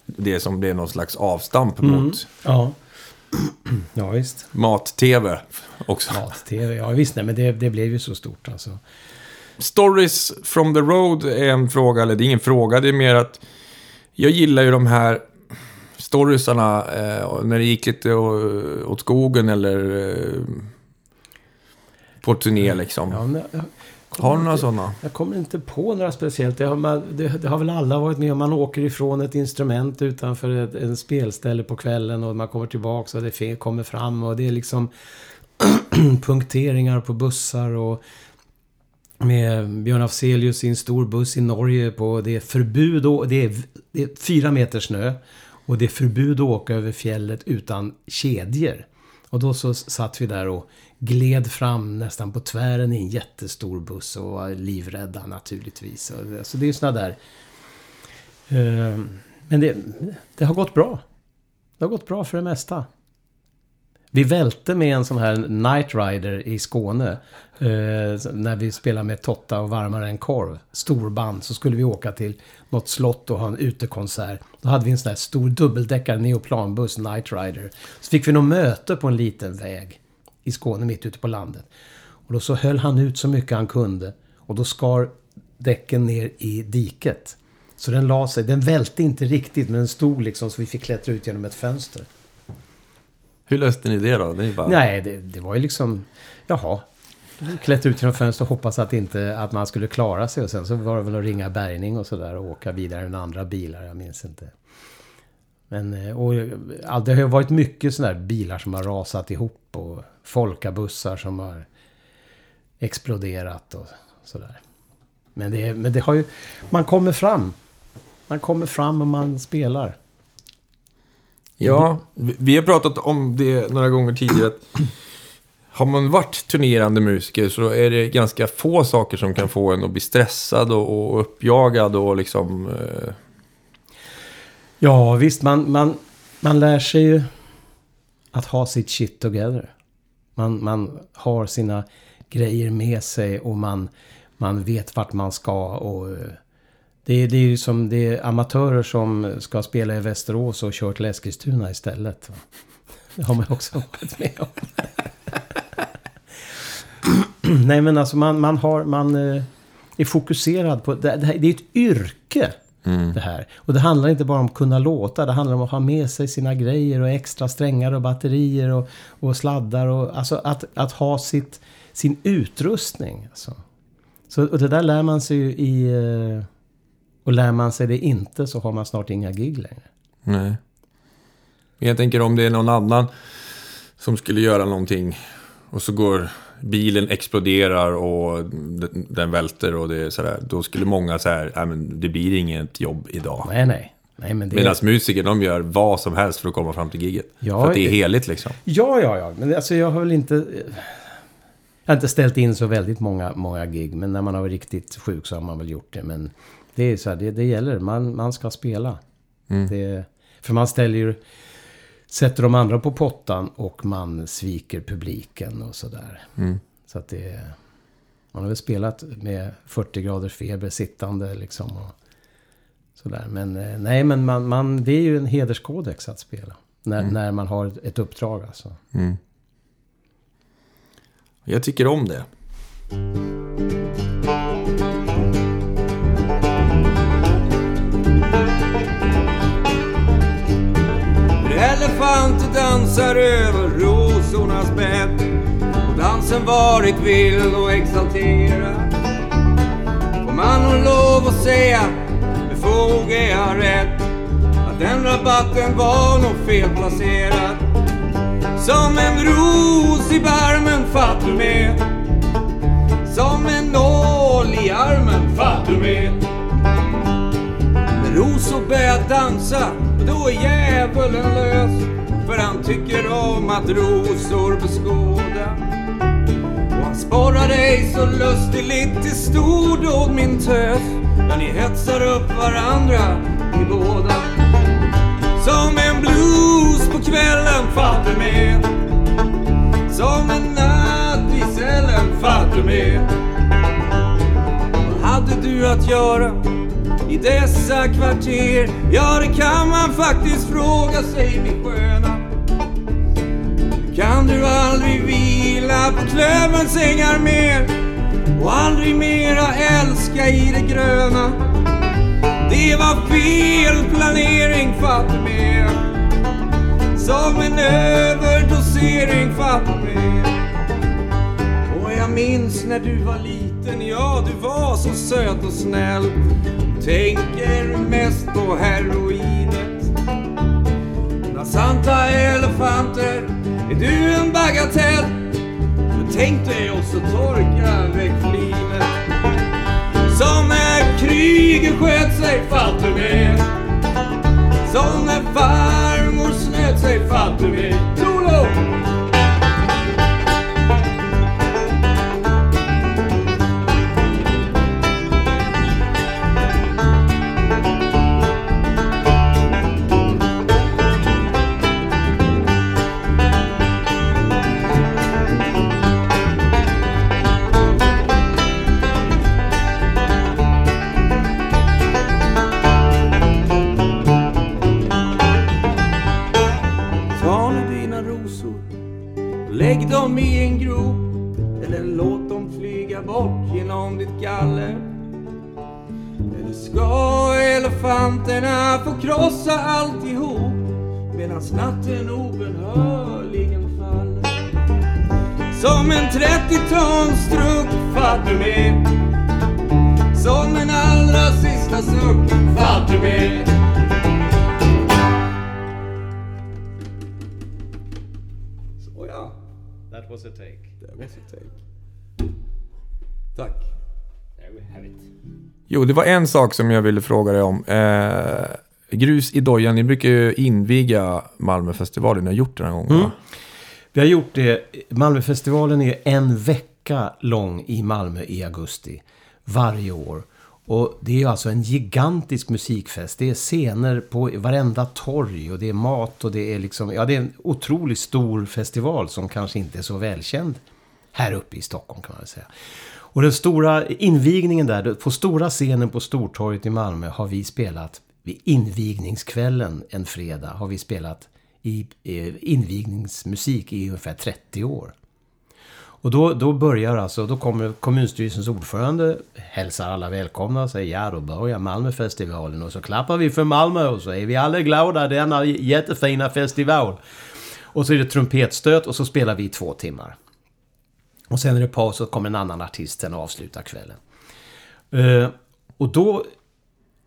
det som blev någon slags avstamp Mm. mot Ja. Ja, visst. mat-tv också. Mat-tv, ja visst. Nej, men det, det blev ju så stort alltså. Stories from the road är en fråga, eller det är ingen fråga, det är mer att jag gillar ju de här storiesarna eh, när det gick lite åt skogen eller eh, på turné liksom. Ja, Har du några inte- sådana? Jag kommer inte på några speciellt. Det har, man, det, det har väl alla varit med om. Man åker ifrån ett instrument utanför ett, en spelställe på kvällen och man kommer tillbaka och det kommer fram och det är liksom punkteringar på bussar och med Björn Afzelius i en stor buss i Norge på det är förbud och det är, det är fyra meter snö och det är förbud att åka över fjället utan kedjor. Och då så satt vi där och gled fram nästan på tvären i en jättestor buss och var livrädda naturligtvis. Så det är ju sådana där... Eh, men det, det har gått bra. Det har gått bra för det mesta. Vi välte med en sån här Night Rider i Skåne. Eh, när vi spelade med Totta och Varmare än korv. Storband. Så skulle vi åka till något slott och ha en utekonsert. Då hade vi en sån här stor dubbeldäckare neoplanbuss, Night Rider. Så fick vi något möte på en liten väg i Skåne mitt ute på landet. Och då så höll han ut så mycket han kunde. Och då skar däcken ner i diket. Så den la sig. Den välte inte riktigt men den stod liksom så vi fick klättra ut genom ett fönster. Hur löste ni det då? Det bara... Nej, det, det var ju liksom... Jaha. Klätt ut genom fönstret och hoppas att, inte, att man skulle klara sig. Och sen så var det väl att ringa bärgning och sådär och åka vidare med andra bilar. Jag minns inte. Men eh, och, eh, det har ju varit mycket sådana här bilar som har rasat ihop och folkabussar som har exploderat och sådär. Men det, men det har ju... Man kommer fram. Man kommer fram och man spelar. Ja, vi har pratat om det några gånger tidigare. Har man varit turnerande musiker så är det ganska få saker som kan få en att bli stressad och, och uppjagad och liksom... Eh, Ja, visst. Man, man, man lär sig ju att ha sitt shit together. Man, man har sina grejer med sig och man, man vet vart man ska. Och eh, det, är- det är ju som det är amatörer som ska spela i Västerås och kör till Eskilstuna istället. Det har man också varit med om. Nej men alltså man, man, har, man eh, är fokuserad på... Det, här, det är ett yrke. Det här. Och det handlar inte bara om att kunna låta. Det handlar om att ha med sig sina grejer och extra strängar och batterier och, och sladdar. Och, alltså att, att ha sitt, sin utrustning. Alltså. Så, och det där lär man sig ju i... eh, Och lär man sig det inte så har man snart inga gig längre. nej. Jag tänker om det är någon annan som skulle göra någonting och så går bilen exploderar och den, välter och det är sådär. Då skulle många säga, nej men det blir inget jobb idag. Nej, nej. nej men det, Medan musiker, de gör vad som helst för att komma fram till giget. Ja, för att det är heligt liksom. Ja, ja, ja. Men alltså jag har väl inte... Jag har inte ställt in så väldigt många, många gig. Men när man har varit riktigt sjuk så har man väl gjort det. Men det är så här, det, det gäller. Man, man ska spela. Det, för man ställer ju... Sätter de andra på pottan och man sviker publiken och sådär. Så att det... Man har väl spelat med 40 graders feber sittande liksom. Och sådär. Men eh, nej, men man, man, det är ju en hederskodex att spela. När, när man har ett, uppdrag alltså. Jag tycker om det. Dansar över rosornas bädd och dansen varit vild och exalterad. Får man nog lov att säga, med fog är jag rädd, att den rabatten var nog felplacerad. Som en ros i barmen, fatt du med? Som en nål i armen, fatt du med? När rosor börjar dansa, då är djävulen lös. För han tycker om att rosor beskåda. Och han sporrar dig så lustigt till stordåd min tös. När ni hetsar upp varandra, ni båda. Som en blues på kvällen, fatt du med? Som en natt i cellen, fatt du med? Vad hade du att göra i dessa kvarter? Ja, det kan man faktiskt fråga sig, min sköna. Kan du aldrig vila på klöverns ängar mer och aldrig mera älska i det gröna? Det var fel planering, fattar med? Som en överdosering, fattar med? Och jag minns när du var liten, ja du var så söt och snäll. Tänker mest på heroinet. Bland santa elefanter är du en bagatell. Men tänk dig också torka väck flinet. Som när kriget sköt sig, fatt du med? Som när farmor snöt sig, fatt du med? Dem i en grop eller låt dem flyga bort genom ditt galler. Eller ska elefanterna få krossa alltihop medan natten obönhörligen faller? Som en 30-tons truck fattar du med? Som en allra sista suck, fatt med? Så ja. That was a take. Det var sitt take. Tack. Jo, det var en sak som jag ville fråga dig om. Eh, grus i dojan, ni brukar ju inviga Malmöfestivalen. Ni har gjort det den här gången, va? Vi har gjort det. Malmöfestivalen är en vecka lång i Malmö i augusti. Varje år. Och det är ju alltså en gigantisk musikfest. Det är scener på varenda torg och det är mat och det är liksom... Ja, det är en otroligt stor festival som kanske inte är så välkänd här uppe i Stockholm kan man väl säga. Och den stora invigningen där, på stora scenen på Stortorget i Malmö har vi spelat vid invigningskvällen en fredag har vi spelat i eh, invigningsmusik i ungefär 30 år. Och då, då börjar alltså, då kommer kommunstyrelsens ordförande, hälsar alla välkomna och säger ja, då börjar Malmöfestivalen. Och så klappar vi för Malmö och så är vi alla glada denna jättefina festival. Och så är det trumpetstöt och så spelar vi i två timmar. Och sen är det paus och kommer en annan artist sen och avslutar kvällen. Eh, och då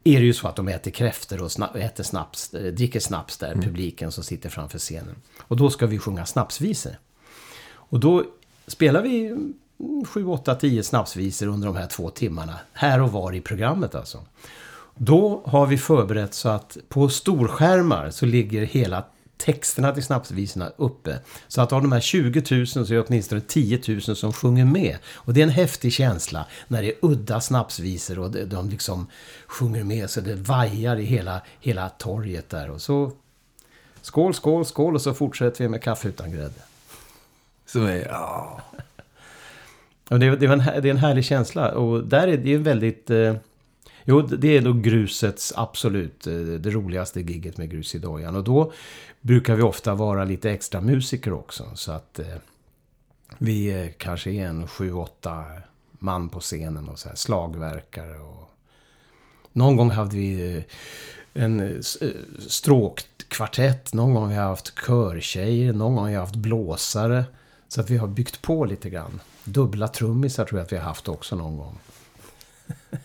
är det ju så att de äter kräftor och sna- äter snaps, eh, dricker snaps där, publiken som sitter framför scenen. Och då ska vi sjunga snapsvisor. Och då spelar vi 7, 8, 10 snapsvisor under de här två timmarna. Här och var i programmet alltså. Då har vi förberett så att på storskärmar så ligger hela texterna till snapsvisorna uppe. Så att av de här 20 000 så är det åtminstone 10 000 som sjunger med. Och det är en häftig känsla när det är udda snapsvisor och de- de liksom sjunger med så det vajar i hela, hela torget där. Och så skål, skål, skål och så fortsätter vi med kaffe utan grädde. Som är, ja. Ja, det, är, det, en, det är en härlig känsla och där är det ju väldigt... Eh, jo, det är då grusets absolut eh, det roligaste gigget med grus i dojan. Och då brukar vi ofta vara lite extra musiker också. Så att eh, vi eh, kanske är en sju, åtta man på scenen och så här, slagverkare och... Någon gång hade vi eh, en eh, eh, stråkkvartett, någon gång har vi haft körtjejer, någon gång har vi haft blåsare. Så att vi har byggt på lite grann. Dubbla trummisar tror jag att vi har haft också någon gång.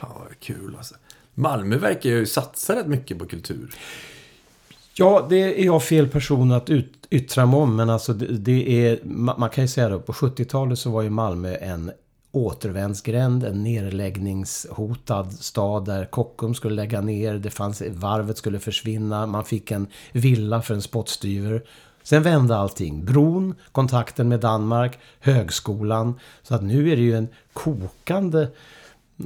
ja, kul alltså. Malmö verkar ju satsa rätt mycket på kultur. Ja, det är jag fel person att ut, yttra mig om. Men alltså det, det är, ma- man kan ju säga då, på 70-talet så var ju Malmö en återvändsgränd, en nedläggningshotad stad där Kockums skulle lägga ner, det fanns, varvet skulle försvinna, man fick en villa för en spottstyver. Sen vände allting. Bron, kontakten med Danmark, högskolan. Så att nu är det ju en kokande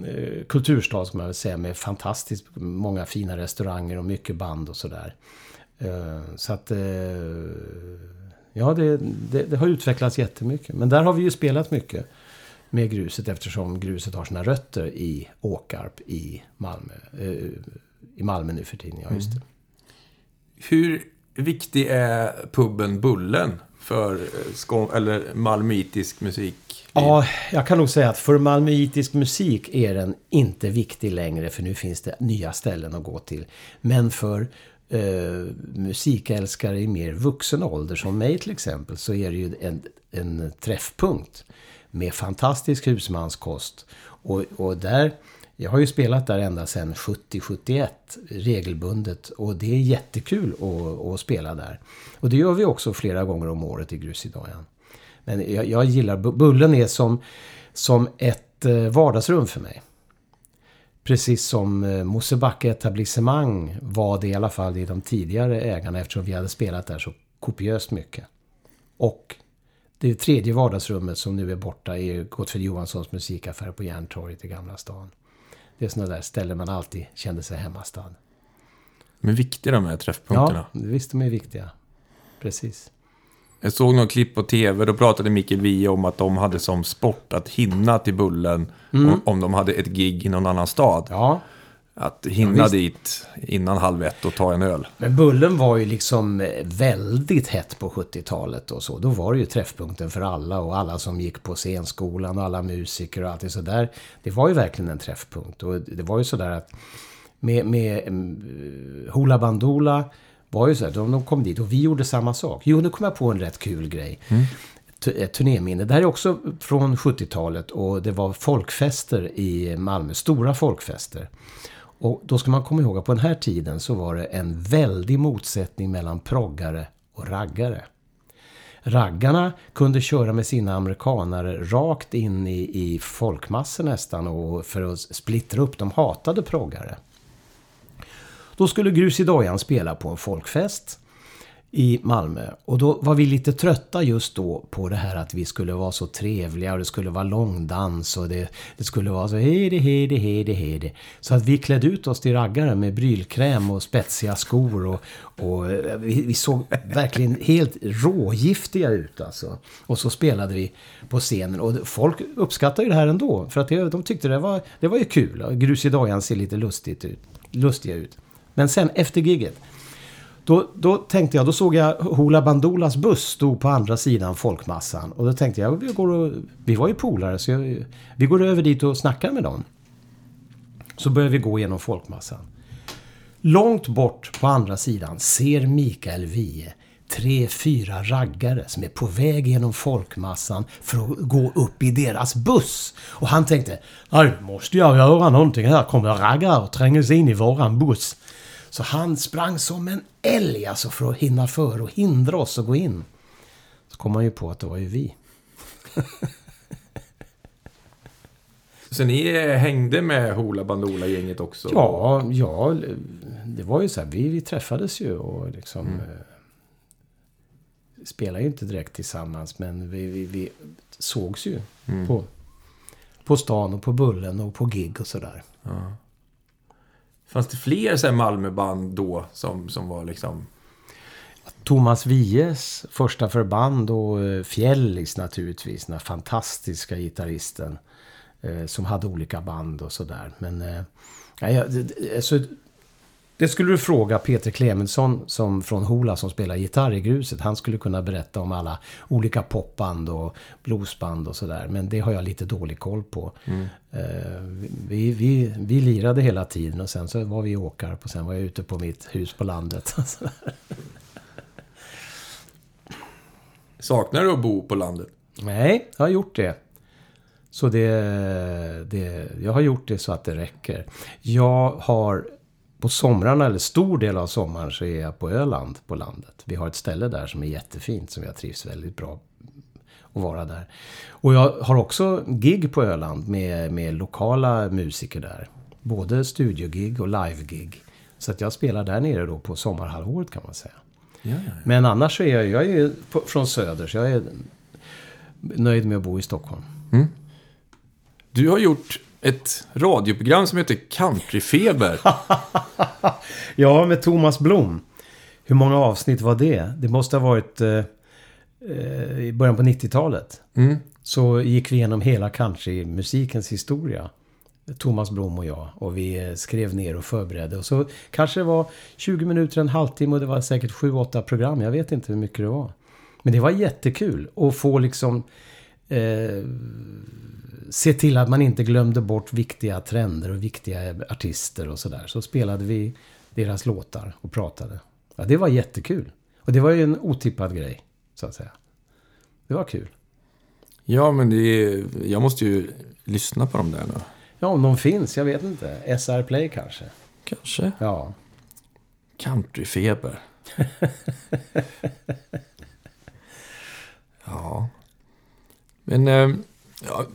eh, kulturstad ska man väl säga med fantastiskt många fina restauranger och mycket band och sådär. Eh, Så att... eh, Ja, det, det, det har utvecklats jättemycket. Men där har vi ju spelat mycket med gruset eftersom gruset har sina rötter i Åkarp i Malmö. Eh, I Malmö nu för tiden, ja just det. Mm. Hur viktig är puben Bullen för eh, skån- eller malmöitisk musik? Ja, jag kan nog säga att för malmöitisk musik är den inte viktig längre för nu finns det nya ställen att gå till. Men för eh, musikälskare i mer vuxen ålder som mig till exempel så är det ju en, en träffpunkt med fantastisk husmanskost. Och, och där, jag har ju spelat där ända sedan 70-71 regelbundet och det är jättekul att, att spela där. Och det gör vi också flera gånger om året i Grusidojan. Men jag, jag gillar, Bullen är som, som ett eh, vardagsrum för mig. Precis som eh, Mosebacke etablissemang var det i alla fall i de tidigare ägarna eftersom vi hade spelat där så kopiöst mycket. Och det tredje vardagsrummet som nu är borta är Gottfrid Johanssons musikaffär på Järntorget i Gamla stan. Det är sådana där ställen man alltid kände sig hemmastad. Men viktiga de här träffpunkterna. Ja, visst de är viktiga. Precis. Jag såg något klipp på tv, då pratade Mikael Wiehe om att de hade som sport att hinna till Bullen om, om de hade ett gig i någon annan stad. Ja, Att hinna Ja, dit innan halv ett och ta en öl. Men Bullen var ju liksom eh, väldigt hett på 70-talet och så. Då var det ju träffpunkten för alla och alla som gick på scenskolan och alla musiker och allt det sådär. Det var ju verkligen en träffpunkt och det var ju sådär att med, med um, Hoola Bandoola var ju så här, de, de kom dit och vi gjorde samma sak. Jo, nu kom jag på en rätt kul grej. Tu- Ett turnéminne. Det här är också från 70-talet och det var folkfester i Malmö. Stora folkfester. Och då ska man komma ihåg att på den här tiden så var det en väldig motsättning mellan proggare och raggare. raggarna kunde köra med sina amerikanare rakt in i, i folkmassor nästan och för att splittra upp. De hatade proggare. Då skulle Grus i Dojan spela på en folkfest i Malmö. Och då var vi lite trötta just då på det här att vi skulle vara så trevliga och det skulle vara långdans och det, det skulle vara så hejde, hejde, hejde, hejde. Så att vi klädde ut oss till raggare med brylkräm och spetsiga skor och, och eh, vi, vi såg verkligen helt rågiftiga ut alltså. Och så spelade vi på scenen och folk uppskattade ju det här ändå. För att det, de tyckte det var, det var ju kul. Grus i Dojan ser lite lustigt ut, lustiga ut. Men sen efter gigget då, då tänkte jag, då såg jag Hoola Bandolas buss stod på andra sidan folkmassan. Och då tänkte jag, vi, går och, vi var ju polare så jag, vi går över dit och snackar med dem. Så börjar vi gå genom folkmassan. Långt bort på andra sidan ser Mikael Wiehe tre, fyra raggare som är på väg genom folkmassan för att gå upp i deras buss. Och han tänkte, nu måste jag göra någonting här. Kommer raggare och tränger sig in i våran buss. Så han sprang som en älg alltså för att hinna före och hindra oss att gå in. Så kom han ju på att det var ju vi. Så ni hängde med Hoola Bandoola-gänget också? Ja, ja, det var ju så här. Vi, vi träffades ju och liksom... Mm. Eh, spelade ju inte direkt tillsammans, men vi, vi, vi sågs ju mm. på, på stan och på Bullen och på gig och sådär. Ja. Fanns det fler så här Malmöband då som, som var liksom... Thomas Wiehes första förband och eh, Fjällis naturligtvis. Den fantastiska gitarristen. Eh, som hade olika band och sådär. Men... Eh, ja, det, alltså, det skulle du fråga Peter Clemensson som från Hola som spelar gitarr i gruset. Han skulle kunna berätta om alla olika popband och bluesband och sådär. Men det har jag lite dålig koll på. Mm. Uh, vi, vi, vi lirade hela tiden och sen så var vi åkare och sen var jag ute på mitt hus på landet. Saknar du att bo på landet? Nej, jag har gjort det. Så det, det, jag har gjort det så att det räcker. Jag har på somrarna, eller stor del av sommaren, så är jag på Öland på landet. Vi har ett ställe där som är jättefint, som jag trivs väldigt bra att vara där. Och jag har också gig på Öland med, med lokala musiker där. Både studiogig och livegig. Så att jag spelar där nere då på sommarhalvåret kan man säga. Ja, ja, ja. Men annars så är jag, jag är på, från söder, så jag är nöjd med att bo i Stockholm. Mm. Du har gjort ett radioprogram som heter Countryfeber. ja, med Thomas Blom. Hur många avsnitt var det? Det måste ha varit eh, eh i början på 90-talet. Mm. Så gick vi igenom hela countrymusikens historia. Thomas Blom och jag. Och vi eh, skrev ner och förberedde. Och så kanske det var 20 minuter, en halvtimme och det var säkert 7-8 program. Jag vet inte hur mycket det var. Men det var jättekul att få liksom eh, se till att man inte glömde bort viktiga trender och viktiga artister och sådär. Så spelade vi deras låtar och pratade. Ja, det var jättekul. Och det var ju en otippad grej, så att säga. Det var kul. Ja, men det är, jag måste ju lyssna på dem där nu. Ja, om de finns. Jag vet inte. SR Play kanske. Kanske. Ja. Countryfeber. ja. Men... Eh, ja,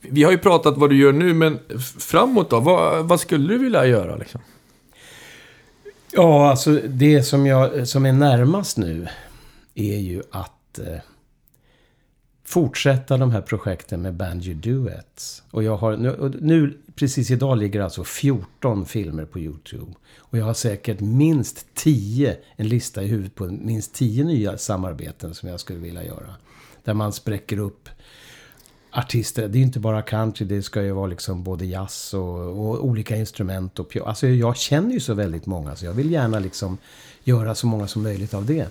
vi har ju pratat vad du gör nu, men framåt då? Vad, vad skulle du vilja göra liksom? Ja, alltså det som, jag, som är närmast nu är ju att eh, fortsätta de här projekten med Banjo Duets. Och jag har nu, nu, precis idag ligger alltså 14 filmer på YouTube. Och jag har säkert minst 10, en lista i huvudet på minst 10 nya samarbeten som jag skulle vilja göra. Där man spräcker upp artister. Det är ju inte bara country, det ska ju vara liksom både jazz och, och olika instrument. Och. Alltså jag känner ju så väldigt många, så jag vill gärna liksom göra så många som möjligt av det.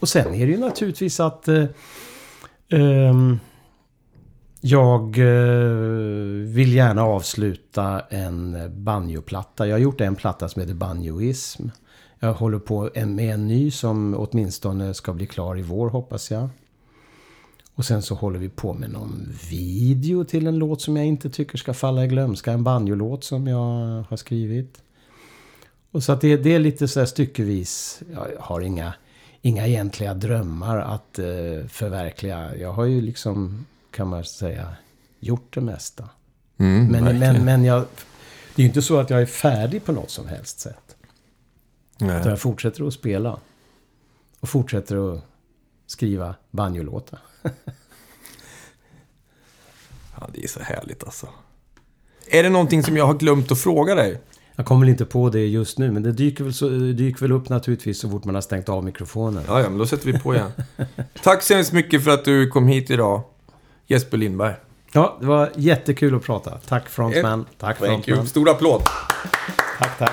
Och sen är det ju naturligtvis att eh, eh, jag eh, vill gärna avsluta en banjoplatta. Jag har gjort en platta som heter Banjoism. Jag håller på med en ny som åtminstone ska bli klar i vår hoppas jag. Och sen så håller vi på med någon video till en låt som jag inte tycker ska falla i glömska. En banjolåt som jag har skrivit. Och så att det, det är lite så här styckevis. Jag har inga, inga egentliga drömmar att eh, förverkliga. Jag har ju liksom, kan man säga, gjort det mesta. Mm, Men, verkligen. men, men jag, det är ju inte så att jag är färdig på något som helst sätt. Nej. Utan jag fortsätter att spela. Och fortsätter att skriva banjolåtar. Ja, det är så härligt alltså. Är det någonting som jag har glömt att fråga dig? Jag kommer väl inte på det just nu, men det dyker väl, så, dyker väl upp naturligtvis så fort man har stängt av mikrofonen. Ja, ja, men då sätter vi på igen. Tack så hemskt mycket för att du kom hit idag, Jesper Lindberg. Ja, det var jättekul att prata. Tack frontman. Tack frontman. Stor applåd. Tack, tack.